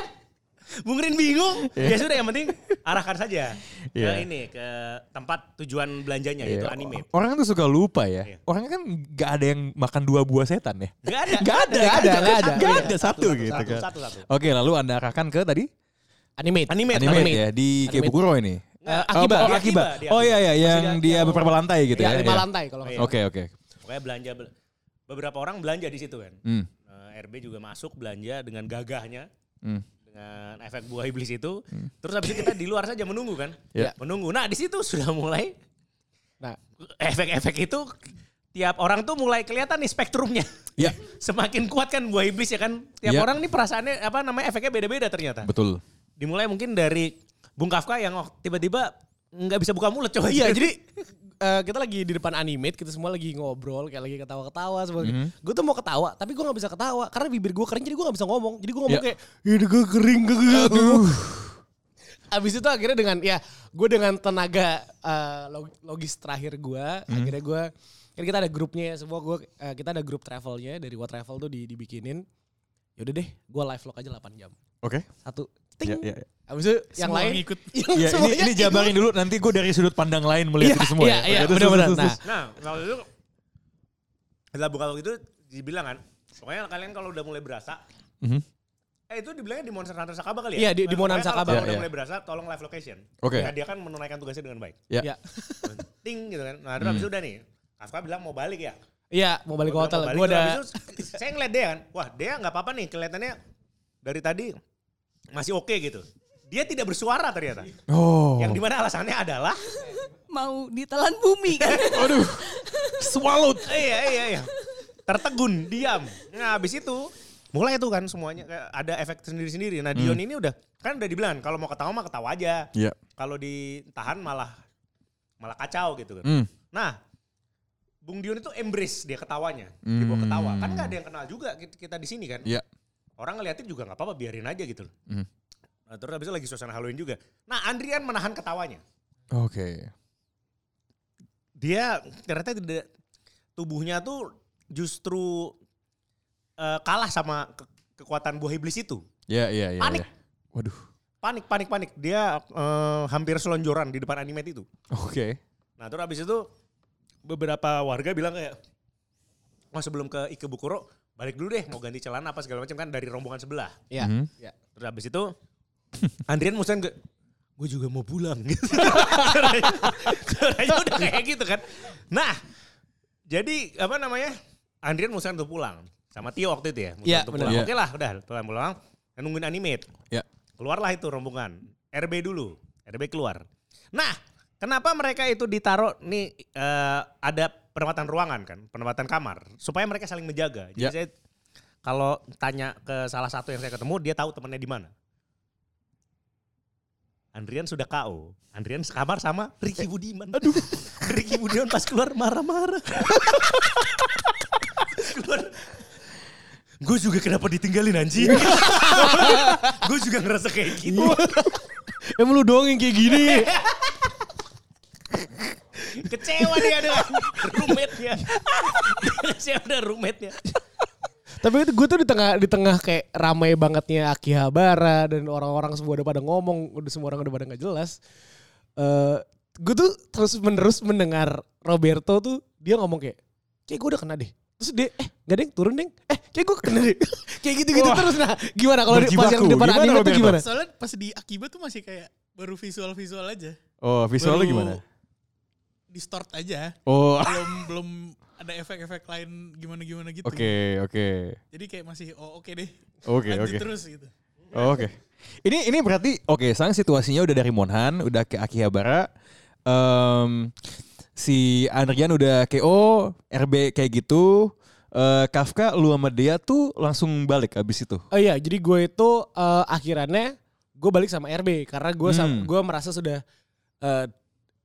Bung Rin bingung ya sudah yang penting arahkan saja ke Iya. ini ke tempat tujuan belanjanya yaitu Iya. anime Orang tuh suka lupa ya. Iya. Orang kan nggak ada yang makan dua buah setan ya. Gak ada Nggak ada, nggak ada, nggak ada. Iya. ada satu, gitu satu, kan. satu, satu. Oke, lalu anda arahkan ke tadi. Animate, animate, animate. ya di. Kebukuro ini. Eh, Oh, Akiba. oh, Di Akiba. Oh iya iya yang Masih dia beberapa lantai gitu Ya, ya. lima Iya. lantai kalau Iya. Oke oke. Pokoknya belanja bel- beberapa orang belanja di situ kan. Hmm. Eh, RB juga masuk belanja dengan gagahnya Hmm. Dengan efek buah iblis itu. Terus habis itu kita di luar saja menunggu kan. Ya. Menunggu. Nah, di situ sudah mulai Nah, efek-efek itu tiap orang tuh mulai kelihatan nih spektrumnya. Ya Semakin kuat kan buah iblis ya kan. Tiap Ya. orang nih perasaannya apa namanya efeknya beda-beda ternyata. betul. Dimulai mungkin dari Bung Kafka yang oh, tiba-tiba nggak bisa buka mulut coba. Iya, jadi eh, kita lagi di depan animate, kita semua lagi ngobrol, kayak lagi ketawa-ketawa. semua. Mhm. Gue tuh mau ketawa, tapi gue gak bisa ketawa. Karena bibir gue kering, jadi gue gak bisa ngomong. Jadi gue ngomong Ya. kayak, ini gue kering, gue Aduh. Abis itu akhirnya dengan, ya gue dengan tenaga log- logis terakhir gue, akhirnya gue, kan kita ada grupnya ya, semua gue, eh, kita ada grup travelnya dari What Travel tuh di, dibikinin. Yaudah deh, gue live vlog aja 8 jam. Oke. Satu, ting. Ya, ya. Abis itu yang Semua lain, ngikut. yang Ya, ini ini jabarin dulu nanti gue dari sudut pandang lain melihat Iya, itu semua iya, ya. iya, terus, benar-benar. Nah. Nah, waktu itu setelah buka waktu itu dibilang kan, pokoknya kalian kalau udah mulai berasa, Mhm. eh itu dibilangnya di Monster Hunter Sakaba kali ya? Iya, di- di Monan kalau Sakaba. udah Iya, iya. mulai berasa, tolong live location. Oke. Ya, dia kan menunaikan tugasnya dengan baik. Ya. Ya. Ting gitu kan. Nah, terus habis itu udah nih, Kafka bilang mau balik ya. Iya, mau balik ke hotel. Gue balik, udah habis itu saya ngeliat dia kan, wah dia nggak apa-apa nih, kelihatannya dari tadi masih oke gitu. Dia tidak bersuara ternyata. Oh. Yang di mana alasannya adalah Mau ditelan bumi kan. Aduh. Swallowed. iya iya iya. Tertegun, diam. Nah, habis itu mulai tuh kan semuanya kayak ada efek sendiri-sendiri. Nah, Dion ini udah kan udah dibilang kalau mau ketawa mah ketawa aja. Iya. Kalau ditahan malah malah kacau gitu kan. Hmm. Nah, Bung Dion itu embrace dia ketawanya. Dia bawa Hmm. ketawa. Kan nggak ada yang kenal juga kita, kita di sini kan. Iya. Orang ngeliatin juga nggak apa-apa, biarin aja gitu loh. Hmm. Nah, terus habis itu lagi suasana Halloween juga. Nah, Andrian menahan ketawanya. Oke. Dia ternyata tidak tubuhnya tuh justru eh, kalah sama ke- kekuatan buah iblis itu. Ya iya iya. Panik. iya. Waduh. Panik, panik, panik. Dia eh, hampir selonjoran di depan animate itu. Oke. Nah terus habis itu beberapa warga bilang kayak, wah sebelum ke Ikebukuro balik dulu deh mau ganti celana apa segala macam kan dari rombongan sebelah. Iya. Mhm. Terus habis itu Andrian musuhan ke, gue juga mau pulang gitu. Suaranya udah kayak gitu kan. Nah jadi apa namanya Andrian musuhan untuk pulang sama Tio waktu itu ya. Iya, pulang. Iya. Oke lah udah pulang-pulang nungguin animate. Ya. Keluarlah itu rombongan. RB dulu. RB keluar. Nah kenapa mereka itu ditaruh nih eh, ada penempatan ruangan kan, penempatan kamar supaya mereka saling menjaga. Jadi Ya. saya kalau tanya ke salah satu yang saya ketemu, dia tahu temannya di mana. Andrian sudah KO. Andrian sekamar sama Ricky Budiman. Aduh. Ricky Budiman pas keluar marah-marah. keluar. Gue juga kenapa ditinggalin anjing. Gue juga ngerasa kayak gitu. Emang lu doang yang kayak gini. Kecewa dia dengan roommate-nya. Kecewa dengan roommate-nya. Tapi itu gue tuh di tengah di tengah kayak ramai bangetnya Akihabara dan orang-orang semua udah pada ngomong, udah semua orang udah pada nggak jelas. Eh gue tuh terus menerus mendengar Roberto tuh dia ngomong kayak, kayak gue udah kena deh. Terus dia, eh gak deng turun deng, eh kayak gue kena deh. kayak gitu-gitu Wah. terus. Nah gimana kalau di- pas yang di depan Gimana, anime tuh gimana? Soalnya pas di Akiba tuh masih kayak baru visual-visual aja. Oh visualnya Baru gimana? Distort aja. Oh, oke Belum belum ada efek-efek lain gimana-gimana gitu. oke. Jadi kayak masih oh oke deh. Oke, Lanjut oke. terus gitu. Oh, Oke. Ini ini berarti oke, sekarang situasinya udah dari Monhan, udah ke Akihabara. Em si Andrian udah KO, RB kayak gitu. Eh, Kafka lu sama dia tuh langsung balik abis itu. Oh iya, jadi gue itu eh, akhirannya gue balik sama RB karena gue Hmm. gue merasa sudah eh,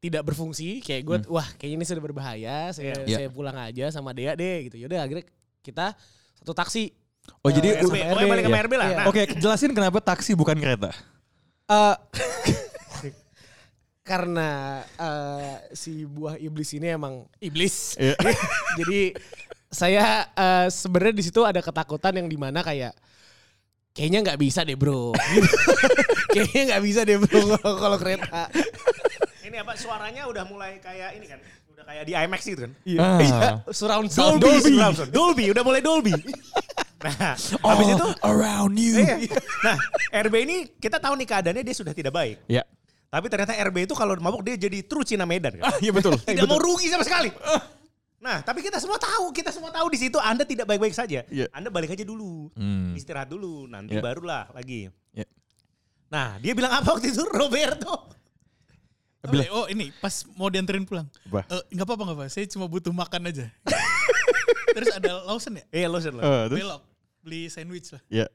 tidak berfungsi. Kayak gue, wah kayaknya ini sudah berbahaya. Saya, Iya. saya pulang aja sama dia deh gitu. Yaudah akhirnya kita satu taksi. Oh, jadi Eh, RB, sama pokoknya balik sama Iya. RB lah. Iya. Nah, Oke, jelasin kenapa taksi bukan kereta. Eh, karena eh, si buah iblis ini emang iblis. Iya. Jadi saya eh, sebenarnya di situ ada ketakutan yang di mana kayak kayaknya nggak bisa deh bro. Gitu. kayaknya nggak bisa deh bro kalau kereta. Ini apa suaranya udah mulai kayak ini kan. Udah kayak di IMAX gitu kan. Iya. Ah. Iya, surround sound. Dolby. Surround sound. Dolby, udah mulai Dolby. Nah, habis itu around you. Iya. Nah, RB ini kita tahu nih keadaannya dia sudah tidak baik. Ya. Tapi ternyata RB itu kalau mabuk dia jadi true Cina Medan kan. Ah, iya betul. Tidak mau rugi sama sekali. Nah, tapi kita semua tahu, kita semua tahu di situ Anda tidak baik-baik saja. Iya. Anda balik aja dulu. Hmm. Istirahat dulu, nanti Iya. barulah lagi. Iya. Nah, dia bilang apa waktu itu Roberto? Bilang- Oh ini pas mau dianterin pulang. Apa? Eh, nggak apa-apa nggak apa. Saya cuma butuh makan aja. Terus ada Lawson ya? Eh, lo lo. Eh, terus? Belok beli sandwich lah. Ya.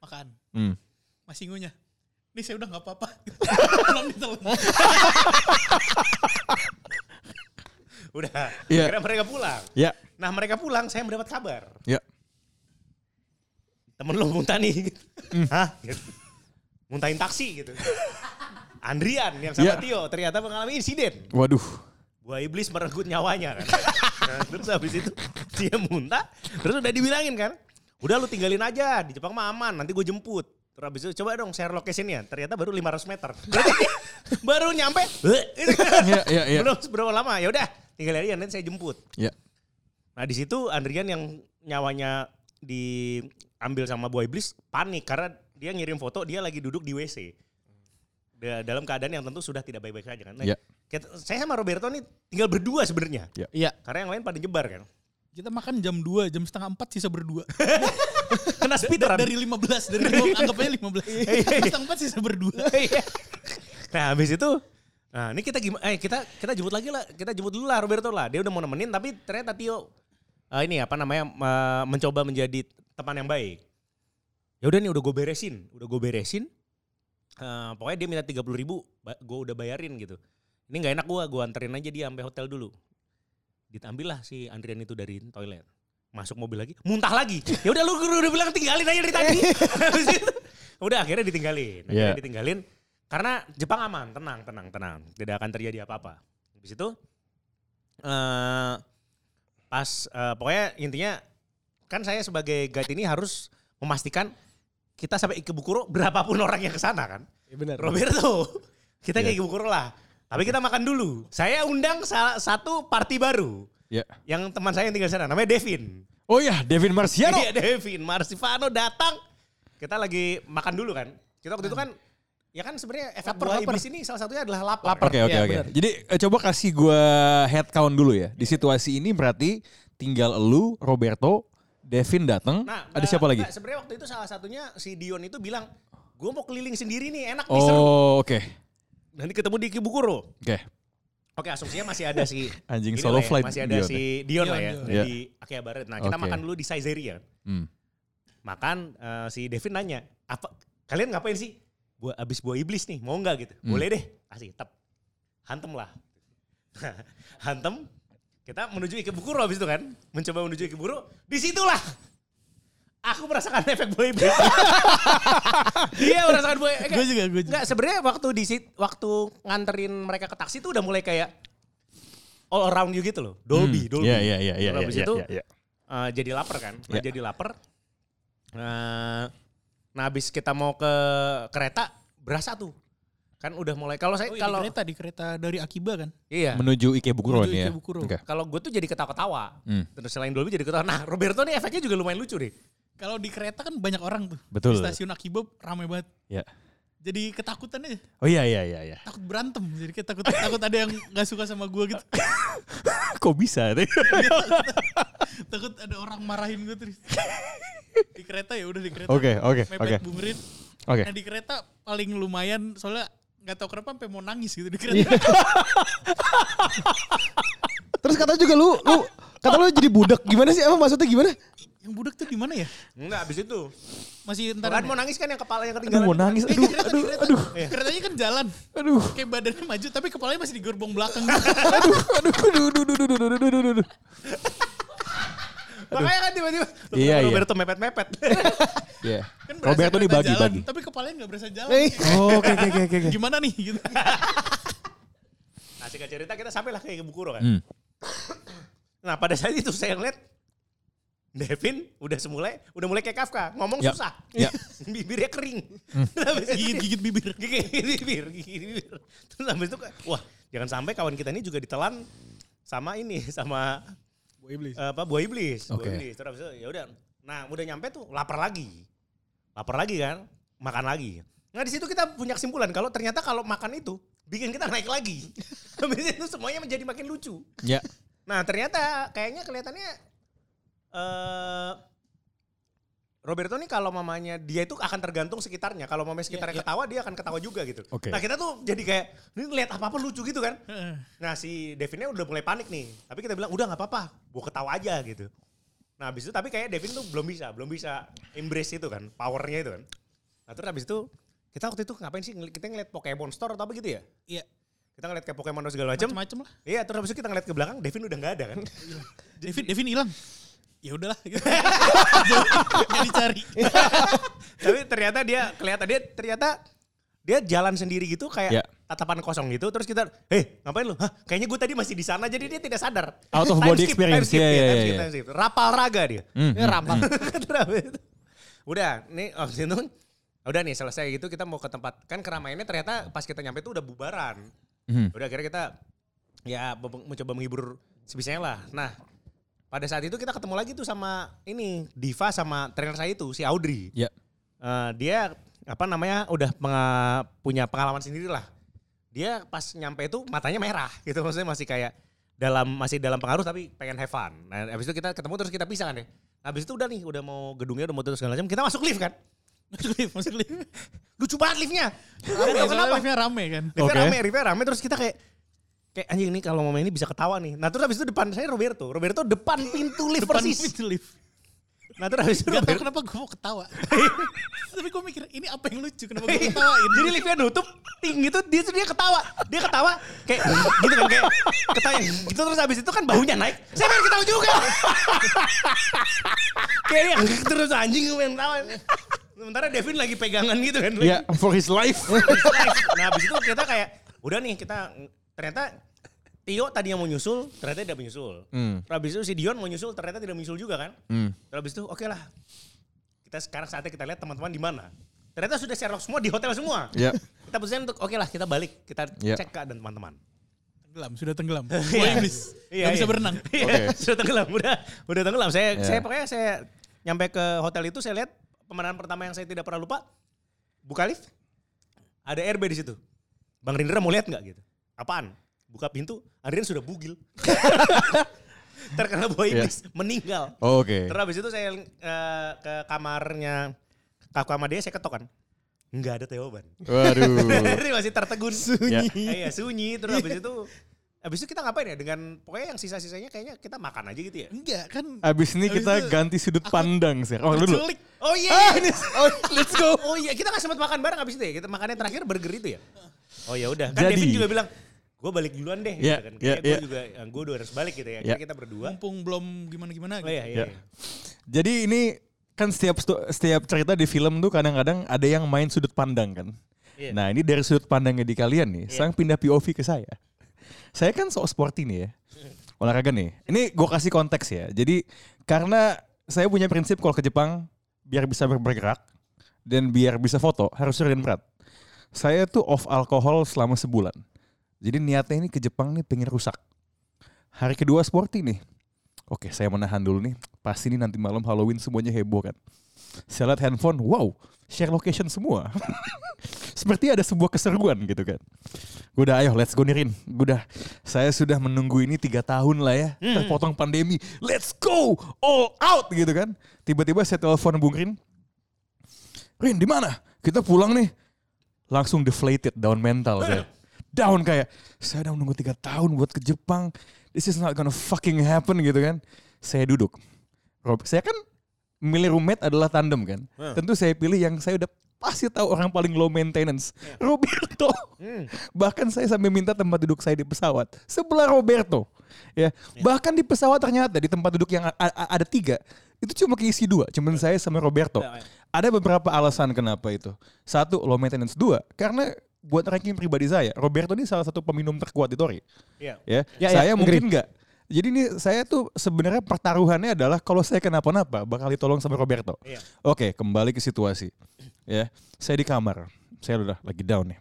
Makan. Hmm. Masih ngunyah. Ini saya udah nggak apa-apa. Udah. Iya. Akhirnya mereka pulang. Ya. Nah, mereka pulang saya mendapat kabar. Ya. Temen lo muntah nih. Hmm. Hah? Gitu. Muntahin taksi gitu. Andrian yang sama Ya. Tio ternyata mengalami insiden. Waduh. Buah iblis merenggut nyawanya kan. Nah, terus habis itu dia muntah. Terus udah dibilangin kan. Udah lu tinggalin aja di Jepang mah aman. Nanti gue jemput. Terus habis itu coba dong share location-nya. Ternyata baru 500 meter. Baru nyampe. Ya, ya, ya. Belum berapa lama. Ya udah tinggalin aja nanti saya jemput. Ya. Nah di situ Andrian yang nyawanya diambil sama buah iblis panik karena dia ngirim foto dia lagi duduk di WC. Da- dalam keadaan yang tentu sudah tidak baik-baik saja kan. Nah, Ya. kita- saya sama Roberto nih tinggal berdua sebenarnya. Iya. Karena yang lain pada nyebar kan. Kita makan jam 2, jam setengah 4 sisa berdua. Kena speedrun. dari 15, dari lima- anggapnya 15. Jam setengah 4 sisa berdua. Iya. nah habis itu Nah ini kita gimana? Eh kita kita jemput lagi lah, kita jemput dulu lah Roberto lah. Dia udah mau nemenin tapi ternyata Tio eh, ini apa namanya eh, mencoba menjadi teman yang baik. Ya udah nih udah gue beresin, udah gue beresin. Eh, pokoknya dia minta tiga puluh ribu, gue udah bayarin gitu. Ini nggak enak gue, gue anterin aja dia sampai hotel dulu. Diambil lah si Andrian itu dari toilet. Masuk mobil lagi, muntah lagi. Ya udah lu udah bilang tinggalin aja dari tadi. Udah akhirnya ditinggalin. Akhirnya Iya. ditinggalin. Karena Jepang aman, tenang, tenang, tenang. Tidak akan terjadi apa-apa. Habis itu eh pas eh, pokoknya intinya kan saya sebagai guide ini harus memastikan kita sampai Ikebukuro berapapun orang yang ke sana kan. Iya benar. Roberto, kita ke Iya. Ikebukuro lah. Tapi kita makan dulu. Saya undang salah satu party baru. Ya. Yang teman saya yang tinggal sana namanya Devin. Oh ya, Devin Marciano. Iya Devin, Marsivano datang. Kita lagi makan dulu kan. Kita waktu itu kan ya kan sebenarnya efek Lapar, buah lapar. iblis ini salah satunya adalah lapar. Oke oke Iya, oke. Jadi eh, coba kasih gua head count dulu ya. Di situasi ini berarti tinggal lu, Roberto, Devin datang. Nah, ada nggak- siapa lagi? nggak, Sebenarnya waktu itu salah satunya si Dion itu bilang, gue mau keliling sendiri nih, enak nih seru. Oh oke Nanti ketemu di Kibukuro. oke. Oke, asumsinya masih ada si Anjing solo lah ya, flight. masih ada Dion si Dion lah ya Dion, Dion. di Akihabara. Nah, kita Oke. makan dulu di Saizeriya. Hmm. Makan eh, si Devin nanya, apa kalian ngapain sih? Buat abis buah iblis nih, mau nggak gitu? Hmm. Boleh deh, kasih tep. Hantem lah. Hantem. Kita menuju Ikebukuro abis itu kan, mencoba menuju Ikebukuro. Di situlah aku merasakan efek buah iblis. Dia merasakan eh, Gue juga, gue juga. Enggak, sebenarnya waktu di sit- waktu nganterin mereka ke taksi itu udah mulai kayak all around you gitu loh. Dolby, Hmm. Dolby. Iya iya iya iya. Habis iya, itu iya, iya. eh, jadi lapar kan. Nah, Iya. Jadi lapar. Eh, nah, habis kita mau ke kereta berasa tuh. Kan udah mulai kalau saya Oh, iya, kalau di kereta, di kereta dari Akiba kan? iya. Menuju Ikebukuro Menuju ya. Ikebukuro. Oke. Kalau gue tuh jadi ketawa-ketawa. Hmm. Terus selain Dolby jadi ketawa. Nah, Roberto nih efeknya juga lumayan lucu deh. Kalau di kereta kan banyak orang tuh. Betul. Di stasiun Akiba ramai banget. Ya. jadi ketakutan aja. Oh iya iya iya iya. Takut berantem. Jadi kayak takut takut ada yang gak suka sama gue gitu. Kok bisa? takut ada orang marahin gue terus. Di kereta ya udah di kereta. Oke oke oke. Bung Rin. Oke. Nah di kereta paling lumayan soalnya nggak tahu kenapa sampai mau nangis gitu di kereta. Iya. Terus katanya juga lu, lu kata lu jadi budak. Gimana sih? Emang maksudnya gimana? yang budak tuh di mana ya? Enggak, abis itu. Masih entar Kan mau nangis kan yang kepala yang Aduh ketinggalan. mau nangis. Eh, Aduh kereta, aduh kereta. aduh Keretanya kan jalan. aduh Kayak badannya maju tapi kepalanya masih di gerbong belakang. aduh aduh aduh aduh aduh aduh aduh aduh aduh aduh. Makanya kan tiba-tiba. Iya, iya. Roberto mepet-mepet. Iya. kan Roberto kereta dibagi jalan, bagi. Tapi kepalanya nggak berasa jalan. Eh. Oh, Oke oke oke oke. Gimana nih gitu. nah singkat cerita kita sampailah ke Bukuro kan. Hmm. Nah pada saat itu saya ngeliat Devin udah semulai, udah mulai kayak Kafka, ngomong Ya, susah. ya. Bibirnya kering. Hmm. Terus itu- Gigit-gigit bibir. Gigit bibir, gigit bibir. Terus habis itu wah jangan sampai kawan kita ini juga ditelan sama ini, sama Buah iblis. apa buah iblis. Buah Oke. iblis. Terus itu ya udah. Nah udah nyampe tuh lapar lagi. Lapar lagi kan, makan lagi. Nah di situ kita punya kesimpulan kalau ternyata kalau makan itu bikin kita naik lagi. Habis itu semuanya menjadi makin lucu. Ya. Nah ternyata kayaknya kelihatannya eh Roberto nih kalau mamanya dia itu akan tergantung sekitarnya. Kalau mamanya sekitarnya ketawa dia akan ketawa juga gitu. Oke. Nah kita tuh jadi kayak ini lihat apa apa lucu gitu kan. Nah si Devinnya udah mulai panik nih. Tapi kita bilang udah nggak apa-apa, gua ketawa aja gitu. Nah habis itu tapi kayak Devin tuh belum bisa, belum bisa embrace itu kan, powernya itu kan. Nah terus habis itu kita waktu itu ngapain sih? Kita ngeliat Pokemon Store atau apa gitu ya? Iya. Kita ngeliat kayak Pokemon dan segala macam. Macem-macem lah. Iya terus habis itu kita ngeliat ke belakang, Devin udah nggak ada kan. Devin, Devin hilang. Ya udahlah. Gitu. Dicari. tapi ternyata dia kelihatan dia ternyata dia jalan sendiri gitu kayak Ya. tatapan kosong gitu. Terus kita, eh ngapain lu? Hah kayaknya gue tadi masih di sana jadi dia tidak sadar. Out of Time body skip, experience. time skip, ya, time skip, iya. time skip. Rapal raga dia. Hmm, Ini hmm, rampal. udah, nih oh, situ, udah nih selesai gitu kita mau ke tempat kan keramaiannya ternyata pas kita nyampe itu udah bubaran. hmm. Udah akhirnya kita ya mencoba menghibur sebisanya lah. Nah pada saat itu kita ketemu lagi tuh sama ini Diva sama trainer saya itu si Audrey. Ya. Eh, dia apa namanya udah penga- punya pengalaman sendiri lah. Dia pas nyampe itu matanya merah gitu maksudnya masih kayak dalam masih dalam pengaruh tapi pengen have fun. Nah habis itu kita ketemu terus kita pisah kan ya. Habis itu udah nih udah mau gedungnya udah mau tutup segala macam kita masuk lift kan. Masuk lift, masuk lift. Lucu banget liftnya. Rame, soalnya kenapa. liftnya rame kan. Liftnya Oke. rame, liftnya rame terus kita kayak kayak anjing ini kalau momen ini bisa ketawa nih. Nah terus habis itu depan saya Roberto. Roberto depan pintu lift Depan persis. pintu lift. Nah terus habis itu Gak tau kenapa gue mau ketawa. Tapi gue mikir ini apa yang lucu kenapa gue ketawain. Jadi liftnya nutup, ting gitu, dia dia ketawa. Dia ketawa kayak gitu kan kayak ketawa gitu terus habis itu kan bahunya naik. Saya pengen ketawa juga. kayak dia terus anjing gue pengen ketawa. Sementara Devin lagi pegangan gitu kan. Ya, for his life. nah habis itu kita kayak udah nih kita ternyata Tio tadi yang mau nyusul ternyata tidak menyusul. Hmm. Terus habis itu si Dion mau nyusul ternyata tidak menyusul juga kan. Hmm. Terus habis itu oke lah. Kita sekarang saatnya kita lihat teman-teman di mana. Ternyata sudah Sherlock semua di hotel semua. Ya. Kita putuskan untuk oke lah kita balik. Kita Ya. cek keadaan teman-teman. Tenggelam, sudah tenggelam. Iya. Boy iblis. Gak bisa berenang. Iya, Oke. sudah tenggelam, udah udah tenggelam. Saya Ya. saya pokoknya saya nyampe ke hotel itu saya lihat pemandangan pertama yang saya tidak pernah lupa. Buka lift. Ada RB di situ. Bang Rindra mau lihat nggak gitu? Apaan? Buka pintu, Adrian sudah bugil. Terkena buah Ya. iblis, meninggal. Oke. Terus habis itu saya eh, ke kamarnya kakak sama dia saya ketok kan. Enggak ada jawaban. Waduh. Ini masih tertegun. Ya. Iya sunyi. Terus habis itu habis itu kita ngapain ya dengan pokoknya yang sisa-sisanya kayaknya kita makan aja gitu ya. Enggak kan. Abis ini Abis kita itu ganti sudut pandang sih. Oh, dulu. Oh iya. Ah, ini, oh, let's go. Oh iya kita nggak sempat makan bareng habis itu ya. Kita makannya terakhir burger itu ya. Oh ya udah. Kan Jadi- Devin juga bilang gue balik duluan deh. Iya, gitu kan. iya, Kayaknya gue iya. juga gue udah harus balik gitu ya. Iya. Jadi kita berdua. Mumpung belum gimana-gimana. Oh gitu. iya iya. Ya. iya. Jadi ini kan setiap setiap cerita di film tuh kadang-kadang ada yang main sudut pandang kan. Iya. Nah ini dari sudut pandangnya di kalian nih, Iya. sekarang pindah POV ke saya. Saya kan sok sporty nih ya, olahraga nih. Ini gue kasih konteks ya. Jadi karena saya punya prinsip kalau ke Jepang biar bisa ber- bergerak dan biar bisa foto harus ringan berat. Saya tuh off alkohol selama sebulan. Jadi niatnya ini ke Jepang nih pengen rusak. Hari kedua sporty nih. Oke, saya menahan dulu nih. Pasti nih nanti malam Halloween semuanya heboh kan. Saya lihat handphone, wow, share location semua. seperti ada sebuah keseruan gitu kan. Gue udah ayo let's go nih Rin. Gue udah saya sudah menunggu ini tiga tahun lah ya. Terpotong pandemi. Let's go all out gitu kan. Tiba-tiba saya telepon Bung Rin. Rin di mana? Kita pulang nih. Langsung deflated, down mental saya. Down kayak saya udah menunggu tiga tahun buat ke Jepang. This is not gonna fucking happen gitu kan. Saya duduk. Rob, saya kan milih roommate adalah tandem kan. Tentu saya pilih yang saya udah pasti tahu orang paling low maintenance. Roberto. Bahkan saya sampai minta tempat duduk saya di pesawat sebelah Roberto. Ya, bahkan di pesawat ternyata di tempat duduk yang ada tiga itu cuma keisi dua, cuman saya sama Roberto. Ada beberapa alasan kenapa itu. Satu, low maintenance. Dua, karena buat ranking pribadi saya, Roberto ini salah satu peminum terkuat di Tori. Iya. Ya, Ya, ya, saya agree. mungkin enggak. Jadi ini saya tuh sebenarnya pertaruhannya adalah kalau saya kenapa-napa bakal ditolong sama Roberto. Iya. Oke, kembali ke situasi. Ya, saya di kamar. Saya udah lagi down nih.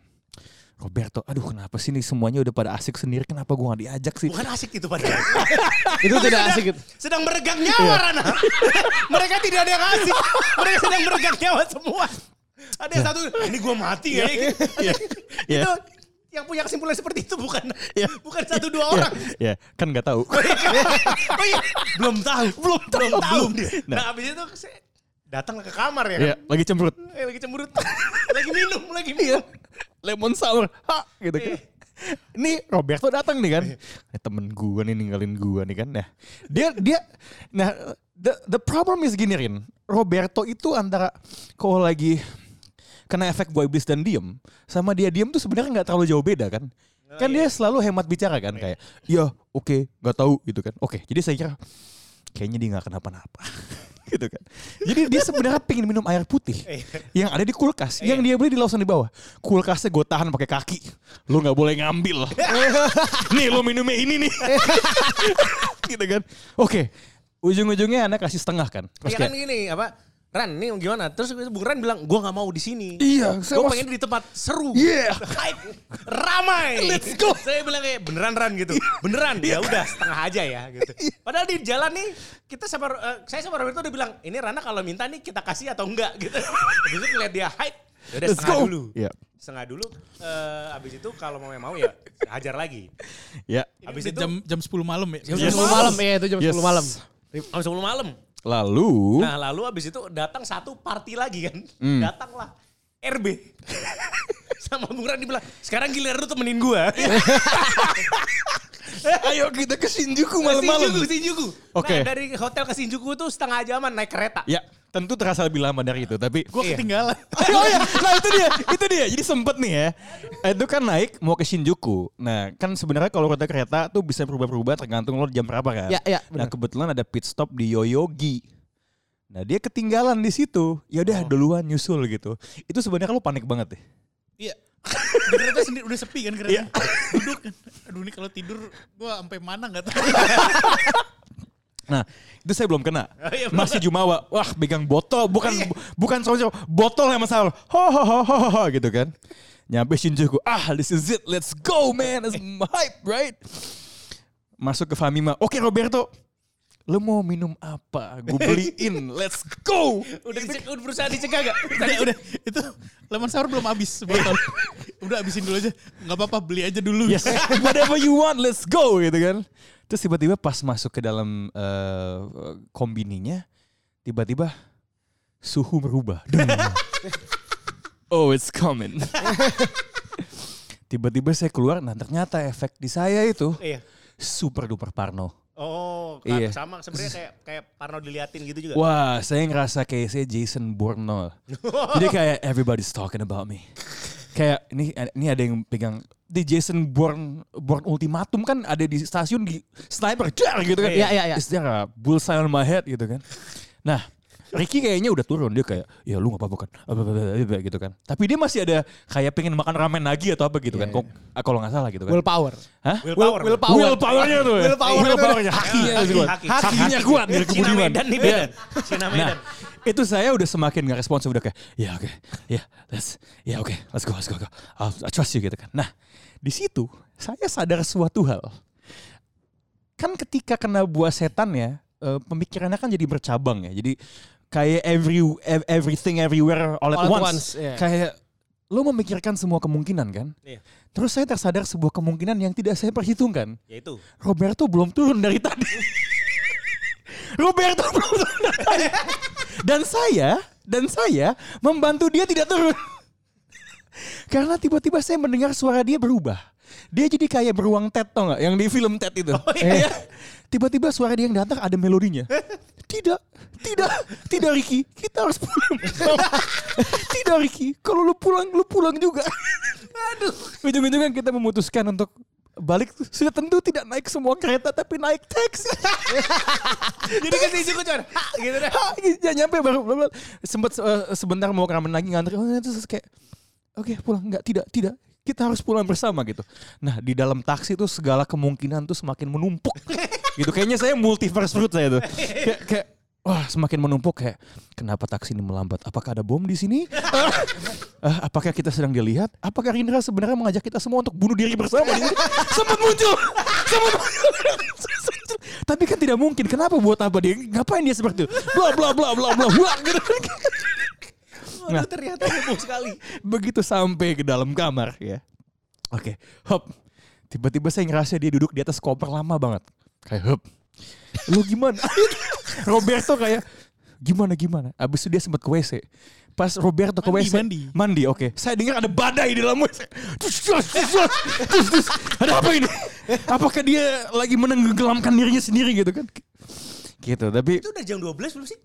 Roberto, aduh kenapa sih nih semuanya udah pada asik sendiri, kenapa gua nggak diajak sih? Bukan asik itu padahal. Itu tidak asik gitu. sedang meregang nyawa Rana. Mereka tidak ada yang asik. Mereka sedang meregang nyawa semua. Ada yang satu, ini gua mati ya. Iya. Iya. Itu yang punya kesimpulan seperti itu bukan Iya. bukan satu dua Ya, orang. ya, kan nggak tahu. Oh iya, belum tahu. Belum belum tahu. Belum. Nah, Nah. abis itu saya datang ke kamar ya. ya, lagi cemberut. Eh, lagi cemberut. lagi minum, lagi minum. lemon sour, ha, gitu kan. Ini Roberto datang nih kan, eh, temen gua nih ninggalin gua nih kan. Nah, dia dia, nah the the problem is gini Rin, Roberto itu antara kalau lagi kena efek boy iblis dan diem, sama dia diem tuh sebenarnya nggak terlalu jauh beda kan. Kan dia selalu hemat bicara kan kayak, ya oke nggak tahu gitu kan. Oke, jadi saya kira kayaknya dia nggak kenapa-napa. gitu kan. Jadi dia sebenarnya pengen minum air putih yang ada di kulkas, yang dia beli di lausan di bawah. Kulkasnya gue tahan pakai kaki. Lu nggak boleh ngambil. nih lu minumnya ini nih. gitu kan. Oke. Ujung-ujungnya anak kasih setengah kan. Terus Iya kan gini apa? Ran, ini gimana? Terus Bung Ran bilang, gua nggak mau di sini. Iya, saya Gue was- pengen di tempat seru. Yeah. Hype, ramai. Let's go. Saya bilang kayak beneran Ran gitu. Beneran. Ya udah setengah aja ya gitu. Padahal di jalan nih kita sama eh, saya sama Roberto udah bilang, ini Rana kalau minta nih kita kasih atau enggak gitu. Habis itu ngeliat dia hype. Ya udah Let's setengah go. dulu. Iya. Setengah dulu. eh habis itu kalau mau mau ya hajar lagi. Ya. Habis Udah itu jam jam 10 malam ya. Jam Yes. 10 malam ya itu jam Yes. 10 malam. jam 10 malam. Lalu Nah lalu abis itu datang satu party lagi kan. Hmm. Datanglah RB. Sama Bung Randi bilang, sekarang giliran lu temenin gua. ayo kita ke Shinjuku malam-malam. Shinjuku, Shinjuku. Oke. Nah dari hotel ke Shinjuku tuh setengah jaman naik kereta. Ya, tentu terasa lebih lama dari itu, tapi Gue Iya. ketinggalan. oh ya, nah itu dia, itu dia. Jadi sempet nih ya, itu kan naik mau ke Shinjuku. Nah kan sebenarnya kalau rute kereta tuh bisa berubah-ubah tergantung lo jam berapa kan. Ya, ya, Nah kebetulan ada pit stop di Yoyogi. Nah dia ketinggalan di situ. Ya udah duluan nyusul gitu. Itu sebenarnya lo panik banget deh. Iya. Kereta sendiri udah sepi kan kereta. Iya. Duduk kan. Aduh ini kalau tidur gua sampai mana nggak tahu. Nah itu saya belum kena. Oh, iya. Masih Jumawa. Wah pegang botol. Bukan bukan soal botol yang masalah. Ho ho ho ho ho gitu kan. Nyampe Shinjuku. Ah this is it. Let's go man. It's hype right. Masuk ke Famima. Oke Roberto. Lu mau minum apa? Gue beliin. Let's go. Udah, dice- udah berusaha dicegah gak? udah, udah. Itu lemon sour belum habis sebotol. udah habisin dulu aja. Nggak apa-apa beli aja dulu. Yes, whatever you want, let's go gitu kan. Terus tiba-tiba pas masuk ke dalam eh, kombininya, tiba-tiba suhu berubah. Oh, it's coming. tiba-tiba saya keluar, nah ternyata efek di saya itu Iya. super duper parno. Oh, Iya. sama sebenarnya kayak kayak Parno diliatin gitu juga. Wah, saya ngerasa kayak saya Jason Bourne. Jadi kayak everybody's talking about me. Kayak ini ini ada yang pegang di Jason Bourne Bourne Ultimatum kan ada di stasiun di sniper jar gitu kan. Iya, iya, iya. There bullseye on my head gitu kan. Nah, Ricky kayaknya udah turun dia kayak ya lu gak apa-apa kan gitu kan tapi dia masih ada kayak pengen makan ramen lagi atau apa gitu kan Kok- ah, kalau nggak salah gitu kan Willpower. Hah? Willpower. Will power. Willpower-nya tuh ya. Willpower. Willpower-nya hakinya Haki, kuat. haki. Hakinya kuat dari kebudiman. Nih Iya. Medan. Cina Nah, Medan. itu saya udah semakin gak responsif udah kayak, ya oke, ya let's, ya oke, let's go, let's go, go. I'll, I trust you gitu kan. Nah, di situ saya sadar suatu hal. Kan ketika kena buah setan ya, eh, pemikirannya kan jadi bercabang ya. Jadi kayak every ev- everything everywhere all at All at once. once, iya. Kayak lo memikirkan semua kemungkinan kan? Iya. Terus saya tersadar sebuah kemungkinan yang tidak saya perhitungkan. Yaitu. Roberto belum turun dari tadi. Roberto belum turun dari tadi. Dan saya, dan saya membantu dia tidak turun. Karena tiba-tiba saya mendengar suara dia berubah. Dia jadi kayak beruang Ted tau gak? Yang di film Ted itu. Iya. Tiba-tiba suara dia yang datang ada melodinya. Tidak, tidak, tidak Ricky. Kita harus pulang. tidak Ricky. Kalau lu pulang, lu pulang juga. Aduh. Ujung-ujungnya kita memutuskan untuk balik sudah tentu tidak naik semua kereta tapi naik taksi. Jadi kasih cukup cuman. Gitu deh. ya nyampe baru sempet eh, sebentar mau ramen lagi ngantri oh, terus kayak oke pulang nggak tidak tidak kita harus pulang bersama gitu. Nah di dalam taksi tuh segala kemungkinan tuh semakin menumpuk gitu. Kayaknya saya multiverse fruit saya tuh. Kayak, kayak wah semakin menumpuk kayak kenapa taksi ini melambat? Apakah ada bom di sini? Ah, apakah kita sedang dilihat? Apakah Rindra sebenarnya mengajak kita semua untuk bunuh diri bersama? Sempat muncul, sempat muncul. Tapi kan tidak mungkin. Kenapa buat apa dia? Ngapain dia seperti itu? Bla bla bla bla bla bla gitu. Nah, ternyata heboh sekali. begitu sampai ke dalam kamar ya. Oke, hop. Tiba-tiba saya ngerasa dia duduk di atas koper lama banget. Kayak hop. Lu gimana? Roberto kayak gimana gimana? Abis itu dia sempat ke WC. Pas Roberto ke WC, mandi. mandi, oke. Saya dengar ada badai di dalam WC. Ada apa ini? Apakah dia lagi menenggelamkan dirinya sendiri gitu kan? Gitu, tapi Itu udah jam 12 belum sih?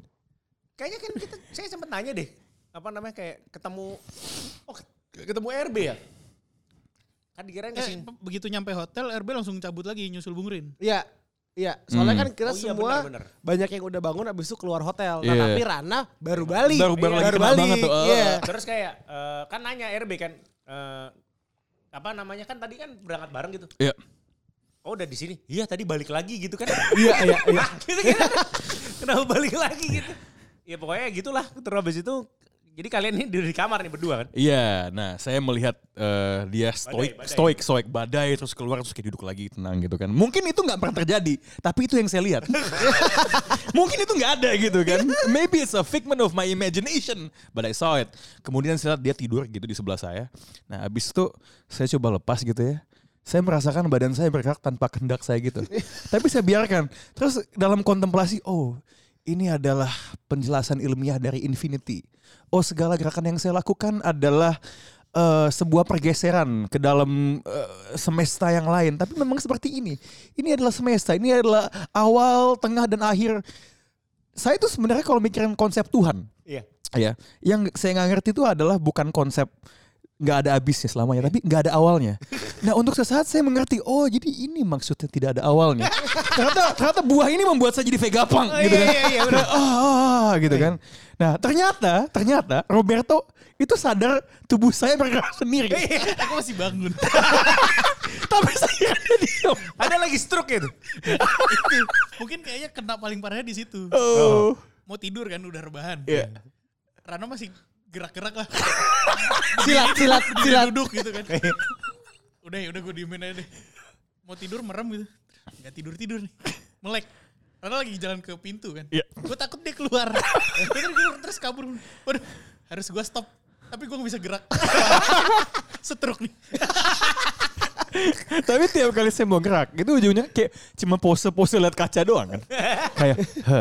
Kayaknya kan kita, saya sempat nanya deh. Apa namanya kayak ketemu, oh ketemu RB ya? Kan dikirain Eh, begitu nyampe hotel, RB langsung cabut lagi nyusul Bung Rin. Iya. Iya, soalnya Hmm. kan kita Oh iya, semua benar, benar. banyak yang udah bangun abis itu keluar hotel. Nah, Iya. tapi Rana baru balik. Baru- baru Iya, lagi baru balik. banget tuh. Oh. Iya. Terus kayak, eh, kan nanya RB kan, eh, apa namanya kan tadi kan berangkat bareng gitu. Iya. Oh udah di sini. Iya tadi balik lagi gitu kan. Iya, iya, iya. gitu kan. Kenapa balik lagi gitu. Ya pokoknya gitulah. Terus habis itu, jadi kalian ini di kamar nih berdua kan. Iya, nah saya melihat eh, dia stoik, badai. stoik, stoik badai terus keluar terus kayak duduk lagi tenang gitu kan. Mungkin itu nggak pernah terjadi, tapi itu yang saya lihat. Mungkin itu nggak ada gitu kan. Maybe it's a figment of my imagination, but I saw it. Kemudian saya lihat dia tidur gitu di sebelah saya. Nah, abis itu saya coba lepas gitu ya. Saya merasakan badan saya bergerak tanpa kehendak saya gitu. Tapi saya biarkan. Terus dalam kontemplasi, oh ini adalah penjelasan ilmiah dari infinity. Oh segala gerakan yang saya lakukan adalah eh, sebuah pergeseran ke dalam eh, semesta yang lain. Tapi memang seperti ini. Ini adalah semesta. Ini adalah awal, tengah, dan akhir. Saya tuh sebenarnya kalau mikirin konsep Tuhan, Iya. ya, yang saya nggak ngerti itu adalah bukan konsep nggak ada habisnya selamanya, tapi nggak ada awalnya. Nah untuk sesaat saya mengerti, oh jadi ini maksudnya tidak ada awalnya. ternyata ternyata buah ini membuat saya jadi vegapunk Oh, gitu iya, kan. iya, iya, benar. Ah, gitu kan. Nah ternyata ternyata Roberto itu sadar tubuh saya bergerak sendiri. Aku masih bangun. tapi saya diam. Ada lagi stroke itu. Mungkin kayaknya kena paling parahnya di situ. Oh. Mau tidur kan udah rebahan. Iya. Rano masih gerak-gerak lah. Silat, silat, silat. duduk gitu kan. udah ya udah gue diemin aja deh. Mau tidur merem gitu. Gak tidur-tidur nih. Melek. Rano lagi jalan ke pintu kan. Iya. Gue takut dia keluar. terus kabur. Waduh harus gue stop. Tapi gue gak bisa gerak. Setruk nih. Tapi tiap kali saya mau gerak, itu ujungnya kayak cuma pose-pose lihat kaca doang kan. kayak.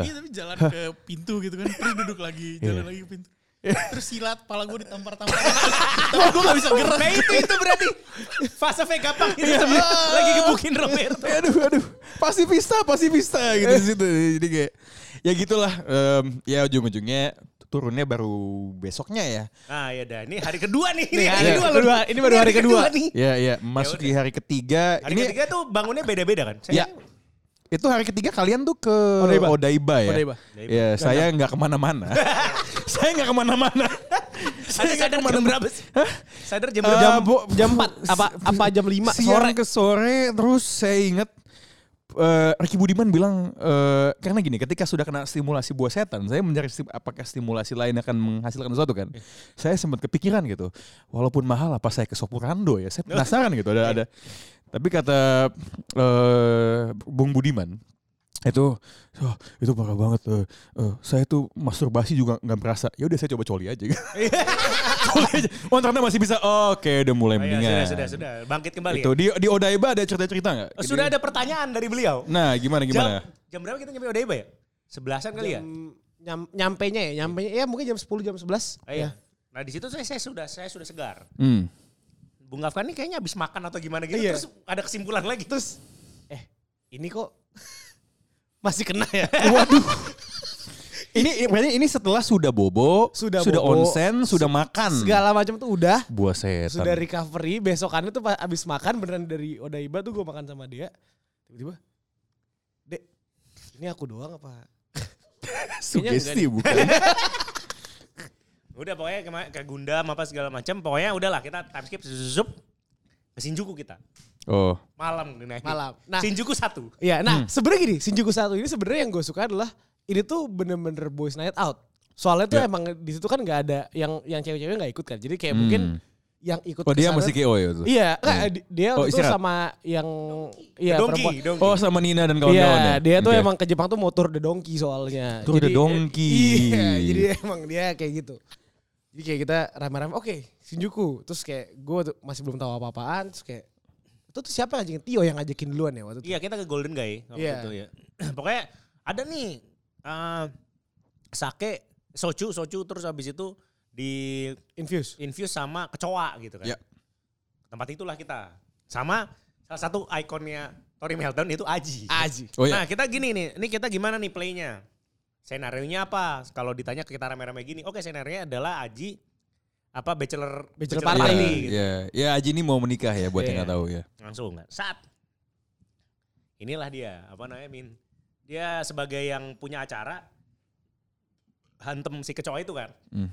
Iya tapi jalan ke pintu gitu kan. Terus duduk lagi. Jalan Iya. lagi ke pintu. Terus silat pala gue ditampar-tampar. tapi gue gak bisa gerak. Nah itu itu berarti fase vegapunk itu sambil lagi gebukin Roberto. aduh aduh pasifista pasifista gitu di situ jadi kayak ya gitulah Em, ya ujung-ujungnya turunnya baru besoknya ya Ah ya dah, ini hari kedua nih. Ini hari kedua, kedua. loh. Ini baru hari kedua. nih. ya ya memasuki hari ketiga Hari ini ketiga tuh bangunnya beda-beda kan? ya itu hari ketiga kalian tuh ke Odaiba. Odaiba, ya? Odaiba. ya saya nggak ke mana-mana. Saya nggak ke mana-mana. Ada sadar jam berapa sih? Sadar jam Eh, berapa? Jam, bo- jam 4 apa apa jam 5 siang sore. ke sore terus saya ingat eh Ricky Budiman bilang eh, karena gini ketika sudah kena stimulasi buah setan saya mencari sti- apakah stimulasi lain akan menghasilkan sesuatu kan? Saya sempat kepikiran gitu. Walaupun mahal apa saya ke Sopurando ya? Saya penasaran gitu. Ada ada tapi kata eh Bung Budiman itu oh, itu parah banget eh, eh, saya tuh masturbasi juga nggak merasa ya udah saya coba coli aja coli aja oh ternyata masih bisa oke udah mulai Oh, iya, mendingan sudah, sudah, sudah. Bangkit kembali. itu di di Odaiba ada cerita cerita nggak Oh, sudah ada pertanyaan dari beliau. nah gimana gimana Jam, jam berapa kita nyampe Odaiba ya? Sebelasan kali ya? Nyam, nyampenya ya, nyampenya ya mungkin jam 10 jam 11. Oh, iya. Nah di situ saya, saya sudah saya sudah segar. hmm. Bung Gafkan ini kayaknya habis makan atau gimana gitu. Iya. Terus ada kesimpulan lagi. Terus eh ini kok masih kena ya? waduh ini berarti ini setelah sudah bobo Sudah sudah bobo, onsen sudah makan Segala macam tuh udah. buah setan Sudah recovery, besokannya tuh pas abis makan beneran dari Odaiba tuh gue makan sama dia. Tiba-tiba, Dek, ini aku doang apa? sugesti bukan Udah pokoknya kema- ke Gundam apa segala macam. Pokoknya udahlah kita time skip zup ke Shinjuku kita. oh Malam naik. Malam. Nah, Shinjuku satu. Iya, nah sebenarnya gini, Shinjuku satu ini sebenarnya yang gue suka adalah ini tuh bener-bener boys night out. Soalnya tuh Ya. emang di situ kan nggak ada yang yang cewek-cewek nggak ikut kan. Jadi kayak Hmm. mungkin yang ikut oh dia kesana- masih KO ya tuh Iya, enggak, di- dia Oh, itu sama yang iya Donkey, perempuan. Donkey. oh sama Nina dan kawan-kawan Iya, ya dia tuh Oke. emang ke Jepang tuh mau tour the donkey soalnya. Tour the Jadi- donkey. Iya, jadi emang dia kayak gitu. Jadi kayak kita rame-rame, oke, Shinjuku. Terus kayak gue masih belum tahu apa-apaan, terus kayak itu tuh siapa yang ngajakin Tio yang ngajakin duluan ya waktu itu? Iya kita ke Golden Guy waktu Iya. itu ya. Pokoknya ada nih eh, sake, soju, soju terus habis itu di Infuse. infuse sama kecoa gitu kan. Ya. Tempat itulah kita. Sama salah satu ikonnya Tori Meltdown itu Aji. Aji. oh ya Nah kita gini nih, ini kita gimana nih playnya? Senarionya apa? Kalau ditanya ke kita rame-rame gini, oke senarionya adalah Aji apa bachelor Bachelor Iya, party. gitu. iya. Ya Aji ini mau menikah ya buat yang Iya. nggak tahu ya. Langsung nggak? Saat inilah dia, apa namanya Min? Dia sebagai yang punya acara hantem si kecoa itu kan. Hmm.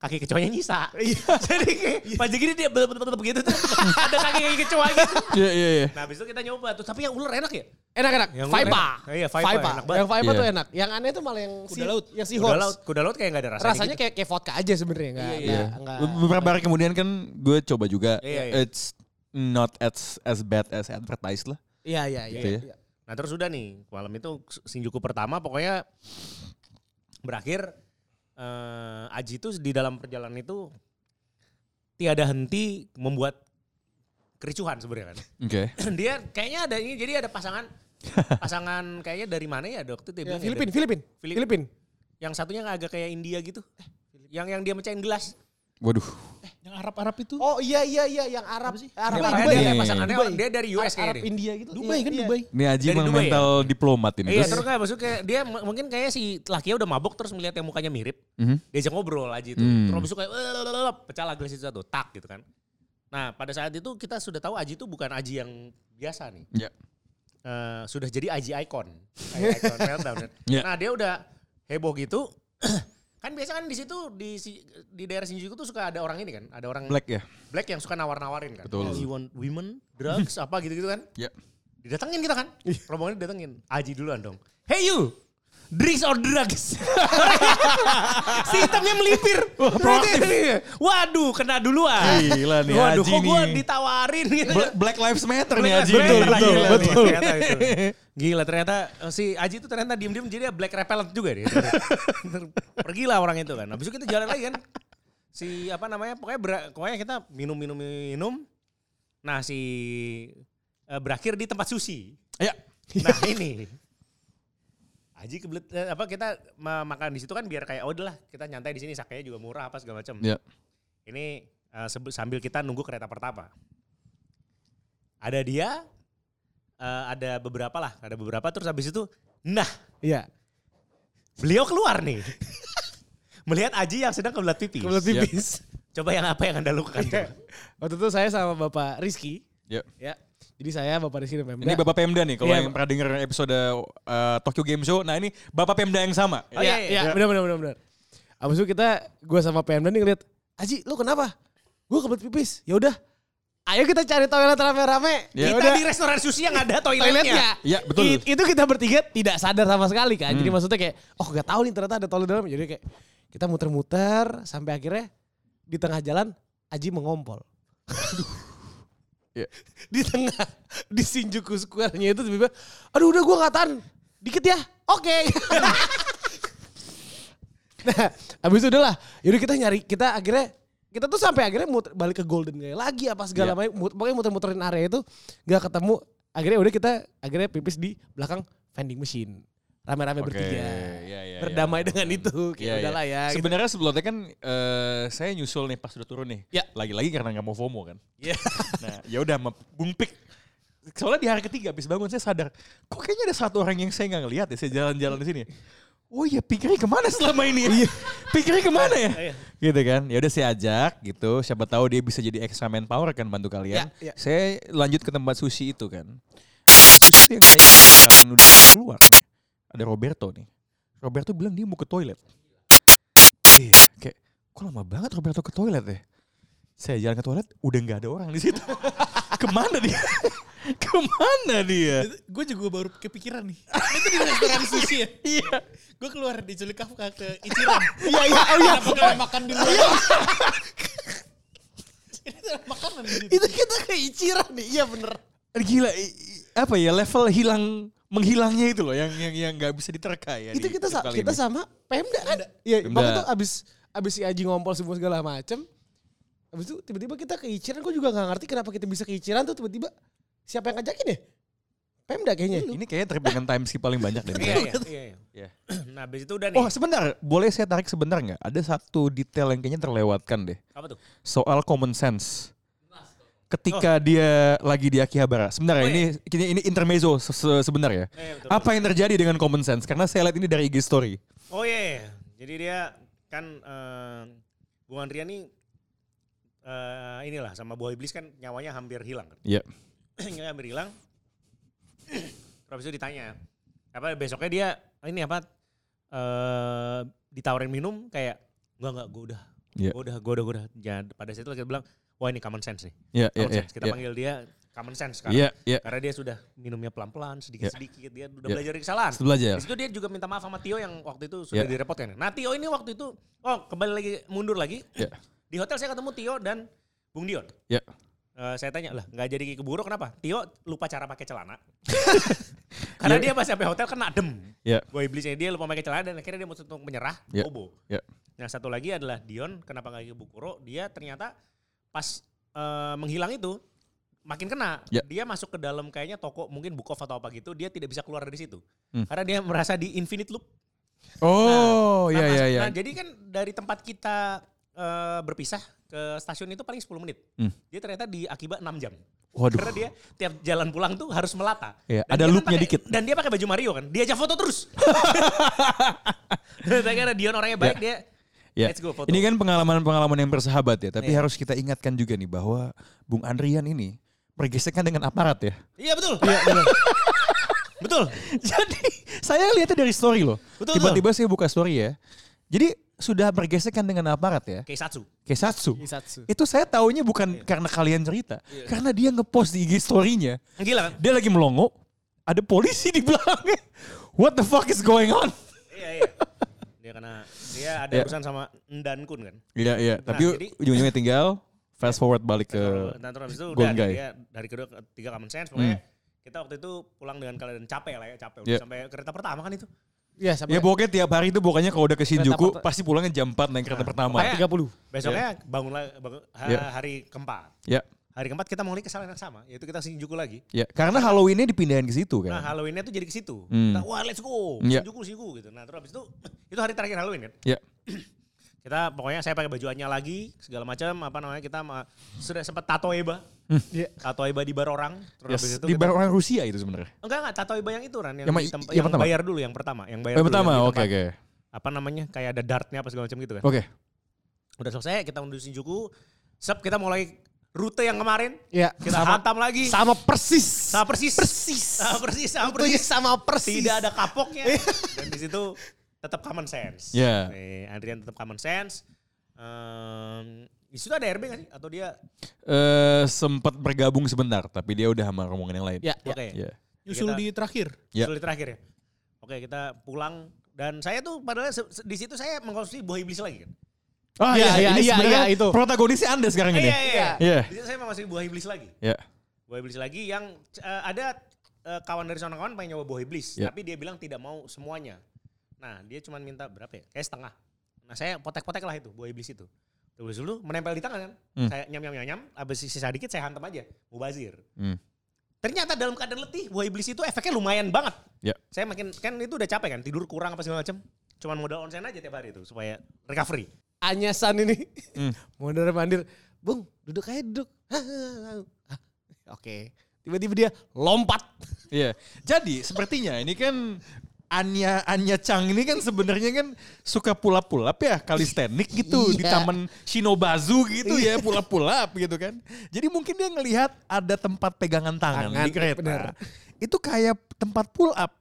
Kaki kecoanya nyisa. Jadi kayak pas gini dia bel- begitu tuh. ada kaki-kaki kecoa gitu. Iya iya iya. Nah, habis itu kita nyoba tuh. Tapi yang ular enak ya? Enak-enak. Yang Vipa. enak. Iya, Vipa enak banget. Yang Vipa Iya. tuh enak. Yang aneh tuh malah yang Kuda si, laut. Yang si Kuda laut, kuda laut kayak gak ada rasanya. Rasanya gitu. kayak kayak vodka aja sebenarnya enggak Iya. enggak Beberapa hari kemudian kan gue coba juga. Iya, iya. It's not as as bad as advertised lah. Iya iya iya. Gitu ya. iya. Nah terus udah nih malam itu Shinjuku pertama pokoknya berakhir eh, Aji itu di dalam perjalanan itu tiada henti membuat kericuhan sebenarnya kan. Oke. Dia kayaknya ada ini jadi ada pasangan pasangan kayaknya dari mana ya dokter dia Ya, ya, Filipin, Filipin, Filip- Filipin. yang satunya agak kayak India gitu. Yang yang dia mecahin gelas. Waduh. Yang Arab-Arab itu. Oh iya iya iya yang Arab. Arab Dia Dubai. dia Dubai. pasangannya Dubai. dia dari US Arab kayaknya. deh. India gitu. Dubai Iya, kan iya. Dubai. Ini Aji emang Dubai ya? mental diplomat ini. Iya Terus- terus kayak maksudnya kayak dia mungkin kayak si lakinya udah mabuk terus melihat yang mukanya mirip. Mhm. diajak ngobrol aja itu. Hmm. Terus habis itu kayak "Lelelelelep," pecah lah gelas itu satu, tak gitu kan. Nah pada saat itu kita sudah tahu Aji itu bukan Aji yang biasa nih. Ya. Eh, sudah jadi Aji icon. Kayak icon meltdown. Ya. Nah dia udah heboh gitu. kan biasa kan di situ di di daerah Shinjuku tuh suka ada orang ini kan, ada orang Black ya. black yang suka nawar-nawarin kan. Betul. You want women, drugs, apa gitu-gitu kan. Ya. Didatengin kita kan. Rombongan didatengin. Aji duluan dong. Hey you, drinks or drugs? si hitamnya melipir. proaktif. Waduh, kena duluan. Gila nih Waduh, Aji kok gue ditawarin gitu. Bla- Black Lives Matter nih Black Aji. Lives nih. Matter, Gila gila nih. ternyata itu. Gila ternyata eh, si Aji itu ternyata diem-diem jadi dia black repellent juga dia. Pergilah orang itu kan. Habis itu kita jalan lagi kan. Si apa namanya pokoknya ber- pokoknya kita minum-minum minum. Nah si eh, berakhir di tempat sushi. Ya. Nah ini. Aji kebelet eh, apa kita ma- makan di situ kan biar kayak oh udahlah kita nyantai di sini sakenya juga murah apa segala macam. Ya. Ini sebe- sambil kita nunggu kereta pertama. Ada dia, eh, ada beberapa lah, ada beberapa terus habis itu, nah Iya. beliau keluar nih. Melihat Aji yang sedang kebelat pipi. Kebelet Siap. pipis. Coba yang apa yang anda lakukan? coba? Waktu itu saya sama Bapak Rizky. Ya. Ya. Jadi saya Bapak Rizky dan Pemda. Ini Bapak Pemda nih, kalau Iya. yang pernah denger episode uh, Tokyo Game Show. Nah ini Bapak Pemda yang sama. Oh, iya, Iya, iya. iya, benar benar benar benar. Abis itu kita gue sama Pemda nih ngeliat, Aji, lu kenapa? Gue kebelet pipis. Ya udah. Ayo kita cari toilet rame-rame. Ya Ya kita udah. di restoran sushi yang ada toiletnya. toiletnya. Iya, betul. It- itu kita bertiga tidak sadar sama sekali kan. Jadi Hmm. maksudnya kayak, oh gak tahu nih ternyata ada toilet dalam. Jadi kayak kita muter-muter sampai akhirnya di tengah jalan Aji mengompol. Iya. Di tengah di Shinjuku Square-nya itu tiba-tiba, aduh udah gue nggak tahan, dikit ya, oke. nah, abis itu udah lah, yaudah kita nyari, kita akhirnya kita tuh sampai akhirnya muter, balik ke Golden Gate lagi apa segala Iya. macam, mut- pokoknya muter-muterin area itu nggak ketemu. Akhirnya udah kita akhirnya pipis di belakang vending machine, rame-rame bertiga, iya, iya, berdamai iya. dengan itu, kayak Iya, iya. udahlah ya. gitu. Sebenarnya sebelumnya kan eh, saya nyusul nih pas udah turun nih. Ya. Lagi-lagi karena nggak mau FOMO kan. Iya. Nah, ya udah sama Bung Pik. Soalnya di hari ketiga habis bangun saya sadar, kok kayaknya ada satu orang yang saya nggak ngeliat ya, saya jalan-jalan di sini. Oh iya, pikirnya ke mana selama ini? Iya. pikirnya ke mana ya? Iya. gitu kan. Ya udah saya ajak gitu, siapa tahu dia bisa jadi extra manpower kan bantu kalian. Ya, ya. Saya lanjut ke tempat sushi itu kan. Sushi itu yang kayak kalian udah keluar. Ada Roberto nih. Roberto bilang dia mau ke toilet. Iya, kayak kok lama banget Roberto ke toilet ya? Saya jalan ke toilet, udah nggak ada orang di situ. Ke mana dia? Ke mana dia? Gue juga baru kepikiran nih. Itu di restoran sushi ya. Iya. Gue keluar diculik Kafka ke Ichiran. Iya iya oh iya. Kenapa gak makan di luar? Ini tuh makanan di situ. itu kita ke Ichiran nih, iya bener. Gila, apa ya level hilang menghilangnya itu loh yang yang yang nggak bisa diterka ya. itu di kita sa- kita ini. sama Pemda kan? Iya, waktu itu abis abis si Aji ngompol semua segala macem. Abis itu tiba-tiba kita ke Ichiran, gue juga nggak ngerti kenapa kita bisa ke Ichiran tuh tiba-tiba siapa yang ngajakin ya? Pemda kayaknya. Ini kayaknya trip dengan time skip paling banyak deh. Iya, iya, iya, iya. Iya. Nah, habis itu udah nih. Oh sebentar, boleh saya tarik sebentar nggak? Ada satu detail yang kayaknya terlewatkan deh. Apa tuh? Soal common sense. Ketika dia lagi di Akihabara. Sebentar ya, Oh, ini, ini ini intermezzo se- se- sebentar ya. Eh, betul, Apa yang terjadi dengan common sense? Karena saya lihat ini dari IG story. Oh iya, iya. jadi dia kan eh Bung Andrian nih eh inilah sama buah iblis kan nyawanya hampir hilang kan. Iya. Nyawanya hampir hilang. Terus itu ditanya, apa besoknya dia ini apa eh ditawarin minum kayak enggak enggak gue udah. Iya. Gue udah, gue udah, gue udah. Jangan, pada saat itu kita bilang, wah ini common sense nih. Iya, iya, Common iya. sense. Kita iya. panggil dia common sense sekarang. Iya, iya. Karena dia sudah minumnya pelan-pelan, sedikit-sedikit. Dia udah Iya. belajar dari kesalahan. Harus belajar. Di situ dia juga minta maaf sama Tio yang waktu itu sudah Iya. direpotkan. Nah Tio ini waktu itu, oh kembali lagi mundur lagi. Iya. Di hotel saya ketemu Tio dan Bung Dion. Iya. Eh, saya tanya lah nggak jadi keburu kenapa? Tio lupa cara pakai celana. Karena dia pas sampai hotel kena adem. Iya. Gue iblisnya dia lupa pakai celana dan akhirnya dia mau untuk menyerah, Iya. bobo. Iya. Nah satu lagi adalah Dion, kenapa nggak ke Bukuro? Dia ternyata pas eh, menghilang itu makin kena. Ya. Dia masuk ke dalam kayaknya toko mungkin Bukov atau apa gitu, dia tidak bisa keluar dari situ. Hmm. Karena dia merasa di infinite loop. Oh, Nah, iya, mas- iya, iya. Nah, jadi kan dari tempat kita eh, berpisah ke stasiun itu paling 10 menit. Hmm. Dia ternyata di akibat 6 jam. Waduh. Karena dia tiap jalan pulang tuh harus melata. Iya, Dan ada dia kan loopnya pakai- dikit. Dan dia pakai baju Mario kan. Diajak foto terus. Karena Dion orangnya baik dia Ya. let's go foto. Ini kan pengalaman-pengalaman yang bersahabat ya, tapi Iya. harus kita ingatkan juga nih bahwa Bung Andrian ini bergesekan dengan aparat ya. Iya betul. betul. Jadi saya lihatnya dari story loh. Betul, Tiba-tiba saya buka story ya. Jadi sudah bergesekan dengan aparat ya. Keisatsu. Kesatsu. Isatsu. Itu saya taunya bukan karena kalian cerita. Karena dia ngepost di IG story-nya. Gila kan? Dia lagi melongo. Ada polisi di belakangnya. What the fuck is going on? Iya iya. Dia karena dia ada Iya. urusan sama Ndan Kun kan. Iya, iya. Nah, Tapi jadi- ujung-ujungnya tinggal fast forward balik ke... Dan terus habis itu udah Guy. dia dari kedua ke tiga common sense pokoknya kita waktu itu pulang dengan keadaan capek lah ya capek udah Iya. sampai kereta pertama kan itu. Iya sampai Ya pokoknya tiap hari itu pokoknya kalau udah ke Shinjuku pasti pulangnya jam 4 naik kereta pertama. Makanya 30. besoknya bangun lagi bangun, ha- Iya. hari keempat. Ya, Hari keempat kita mau lagi kesalahan yang sama yaitu kita Shinjuku lagi. ya. Karena Halloweennya dipindahin ke situ Nah kan. Halloweennya tuh jadi ke situ. Hmm. Kita, wah let's go Iya. Shinjuku Shinjuku gitu. Nah terus habis itu itu hari terakhir Halloween kan. Ya. Kita pokoknya saya pakai baju Anya lagi segala macam apa namanya kita ma- sudah sempat tato eba. Iya. Tato eba di bar orang. Terus Yes, itu di kita- bar orang Rusia itu sebenarnya. Enggak enggak tato eba yang itu Ran yang, Yang yang yang pertama? bayar dulu yang pertama, yang bayar Yang dulu, pertama, yang di oke tempat- oke. Apa namanya? Kayak ada dartnya apa segala macam gitu kan. Oke. Udah selesai kita menuju Shinjuku. Sep kita mulai rute yang kemarin. Iya. Kita sama, hantam lagi. sama persis. Sama persis. Persis. Sama persis, sama Rutenya persis. sama persis. Tidak ada kapoknya. Dan di situ tetap common sense. Iya. Eh, Andrian tetap common sense. Ehm, di situ ada RB nggak sih? Atau dia? Eh sempat bergabung sebentar, tapi dia udah sama rombongan yang lain. Ya, ya. Oke. Ya. Nyusul Kita- di terakhir. Ya. Sulit terakhir ya. Oke kita pulang dan saya tuh padahal di situ saya mengkonsumsi buah iblis lagi kan. Ah Iya, iya, iya, sebenarnya iya, itu. Protagonisnya Anda sekarang ini. Iya iya. Iya. Di situ saya mengkonsumsi buah iblis lagi. Ya. Buah iblis lagi yang eh, ada eh, kawan dari sana kawan pengen nyoba buah iblis, Ya. tapi dia bilang tidak mau semuanya. Nah, dia cuma minta berapa ya? Kayak setengah. Nah, saya potek-potek lah itu buah iblis itu. Iblis dulu menempel di tangan kan. Hmm. Saya nyam nyam nyam nyam, habis sisa dikit saya hantam aja. Mubazir. Hmm. Ternyata dalam keadaan letih, buah iblis itu efeknya lumayan banget. Ya. Saya makin kan itu udah capek kan, tidur kurang apa segala macam. Cuman modal onsen aja tiap hari itu supaya recovery. Anyasan ini. Hmm. Mondar mandir. Bung, duduk aja duduk. Oke. Tiba-tiba dia lompat. Iya. Jadi sepertinya ini kan Anya Anya Chang ini kan sebenarnya kan suka pulap-pulap ya kalistenik gitu di Iya. taman Shinobazu gitu ya pulap-pulap gitu kan. Jadi mungkin dia ngelihat ada tempat pegangan tangan, Tangan, di kereta. bener. Itu kayak tempat pull up.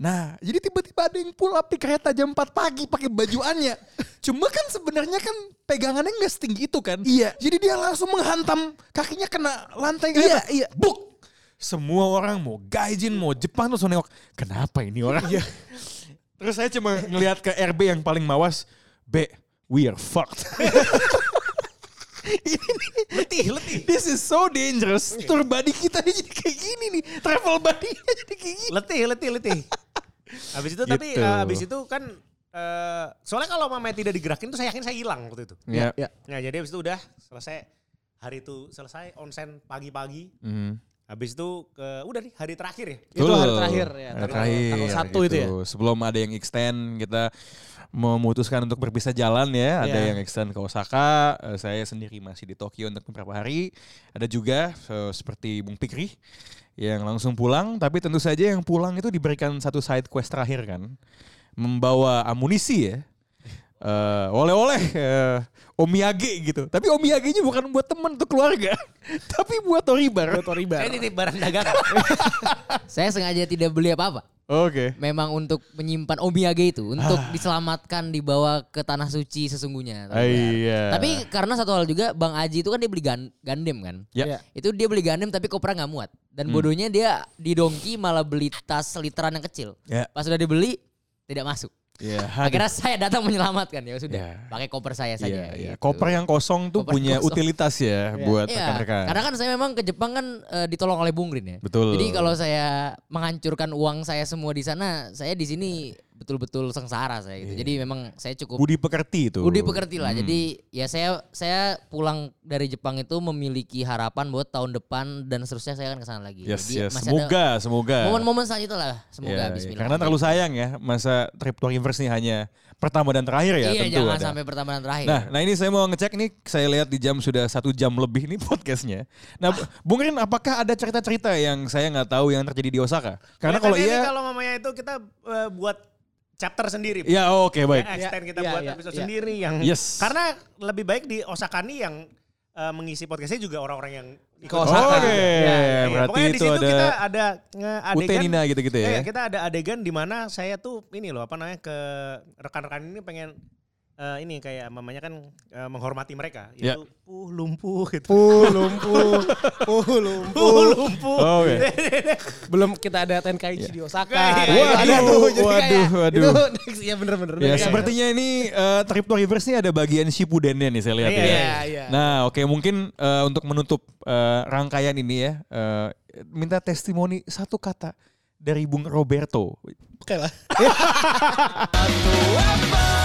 Nah, jadi tiba-tiba ada yang pull up di kereta jam 4 pagi pakai baju Anya. Cuma kan sebenarnya kan pegangannya nggak setinggi itu kan. Iya. Jadi dia langsung menghantam kakinya kena lantai kereta. Iya, iya. Buk. Semua orang mau gaijin, mau Jepang terus nengok, kenapa ini orang? Iya. Terus saya cuma ngelihat ke RB yang paling mawas, B, we are fucked. letih, letih. This is so dangerous. Tour body kita jadi kayak gini nih. Travel body jadi kayak gini. letih, letih, letih. Habis itu tapi Gitu. eh, habis itu kan eh, soalnya kalau mamanya tidak digerakin tuh saya yakin saya hilang waktu itu. Ya. Ya. Nah jadi habis itu udah selesai hari itu selesai onsen pagi-pagi. Mhm. Habis itu ke udah nih hari terakhir ya. Itu hari terakhir ya, Hari tanggal- terakhir. tanggal satu itu ya? Sebelum ada yang extend kita memutuskan untuk berpisah jalan ya. Ada Iya. yang extend ke Osaka, eh, saya sendiri masih di Tokyo untuk beberapa hari. Ada juga eh, seperti Bung Pikri yang langsung pulang, tapi tentu saja yang pulang itu diberikan satu side quest terakhir kan. Membawa amunisi ya. Eh, oleh-oleh eh, omiyage gitu. Tapi omiyage-nya bukan buat teman atau keluarga, tapi buat Toribar. Buat Toribar. Saya nitip barang dagangan. Saya sengaja tidak beli apa-apa. Oke. Memang untuk menyimpan omiyage itu untuk Ah. diselamatkan dibawa ke tanah suci sesungguhnya. Ah, iya. Tapi karena satu hal juga Bang Aji itu kan dia beli gan- gandem kan. Ya. Iya. Itu dia beli gandem tapi kopernya nggak muat. Dan Hmm. bodohnya dia di dongki malah beli tas literan yang kecil. Ya. Pas sudah dibeli tidak masuk. Ya, Akhirnya saya datang menyelamatkan ya sudah. Ya. Pakai koper saya saja. iya. gitu. Koper yang kosong tuh Koper punya kosong. utilitas ya Iya. buat Iya, rekan-rekan. karena kan saya memang ke Jepang kan eh, ditolong oleh Bung Rin ya. Betul. Jadi kalau saya menghancurkan uang saya semua di sana, saya di sini betul-betul sengsara saya gitu. Jadi memang saya cukup Budi pekerti itu. budi pekerti lah. Hmm. Jadi ya saya saya pulang dari Jepang itu memiliki harapan buat tahun depan dan seterusnya saya akan ke sana lagi. Yes, Jadi yes. masih ada Semoga, semoga. momen-momen selanjutnya lah. Semoga Ya, ya. bismillah. Karena terlalu sayang ya masa trip to Universe ini hanya pertama dan terakhir ya Iya, tentu jangan ada. sampai pertama dan terakhir. Nah, nah ini saya mau ngecek nih, saya lihat di jam sudah satu jam lebih nih podcastnya. Nah, Bung Rin, apakah ada cerita-cerita yang saya nggak tahu yang terjadi di Osaka? Karena kalau Kelihatannya nih iya, kalau mamanya itu kita eh, buat chapter sendiri. ya oke baik. Ya, extend kita Ya, buat ya, episode ya. sendiri yang Yes. karena lebih baik di Osaka nih yang eh, mengisi podcastnya juga orang-orang yang ikut Ke Osaka. Oke, Ya, Iya, berarti pokoknya di itu situ ada kita ada adegan Nina gitu-gitu ya. Iya, kita ada adegan di mana saya tuh ini loh apa namanya ke rekan-rekan ini pengen eh, ini kayak mamanya kan eh, menghormati mereka Ya. itu puh lumpuh gitu. Puh lumpuh, puh lumpuh. Puh lumpuh. Oh, Oke. Belum kita ada Tenkaichi di Osaka. Iya, iya, ada iya. tuh. Jadi Waduh, kayak, waduh. Itu next, ya bener-bener. Ya, Next. sepertinya ini eh, trip to Reverse ini ada bagian Shippuden nih saya lihat Iya, ya. Iya, iya. Nah, oke mungkin eh, untuk menutup eh, rangkaian ini ya, eh, minta testimoni satu kata dari Bung Roberto. Oke lah.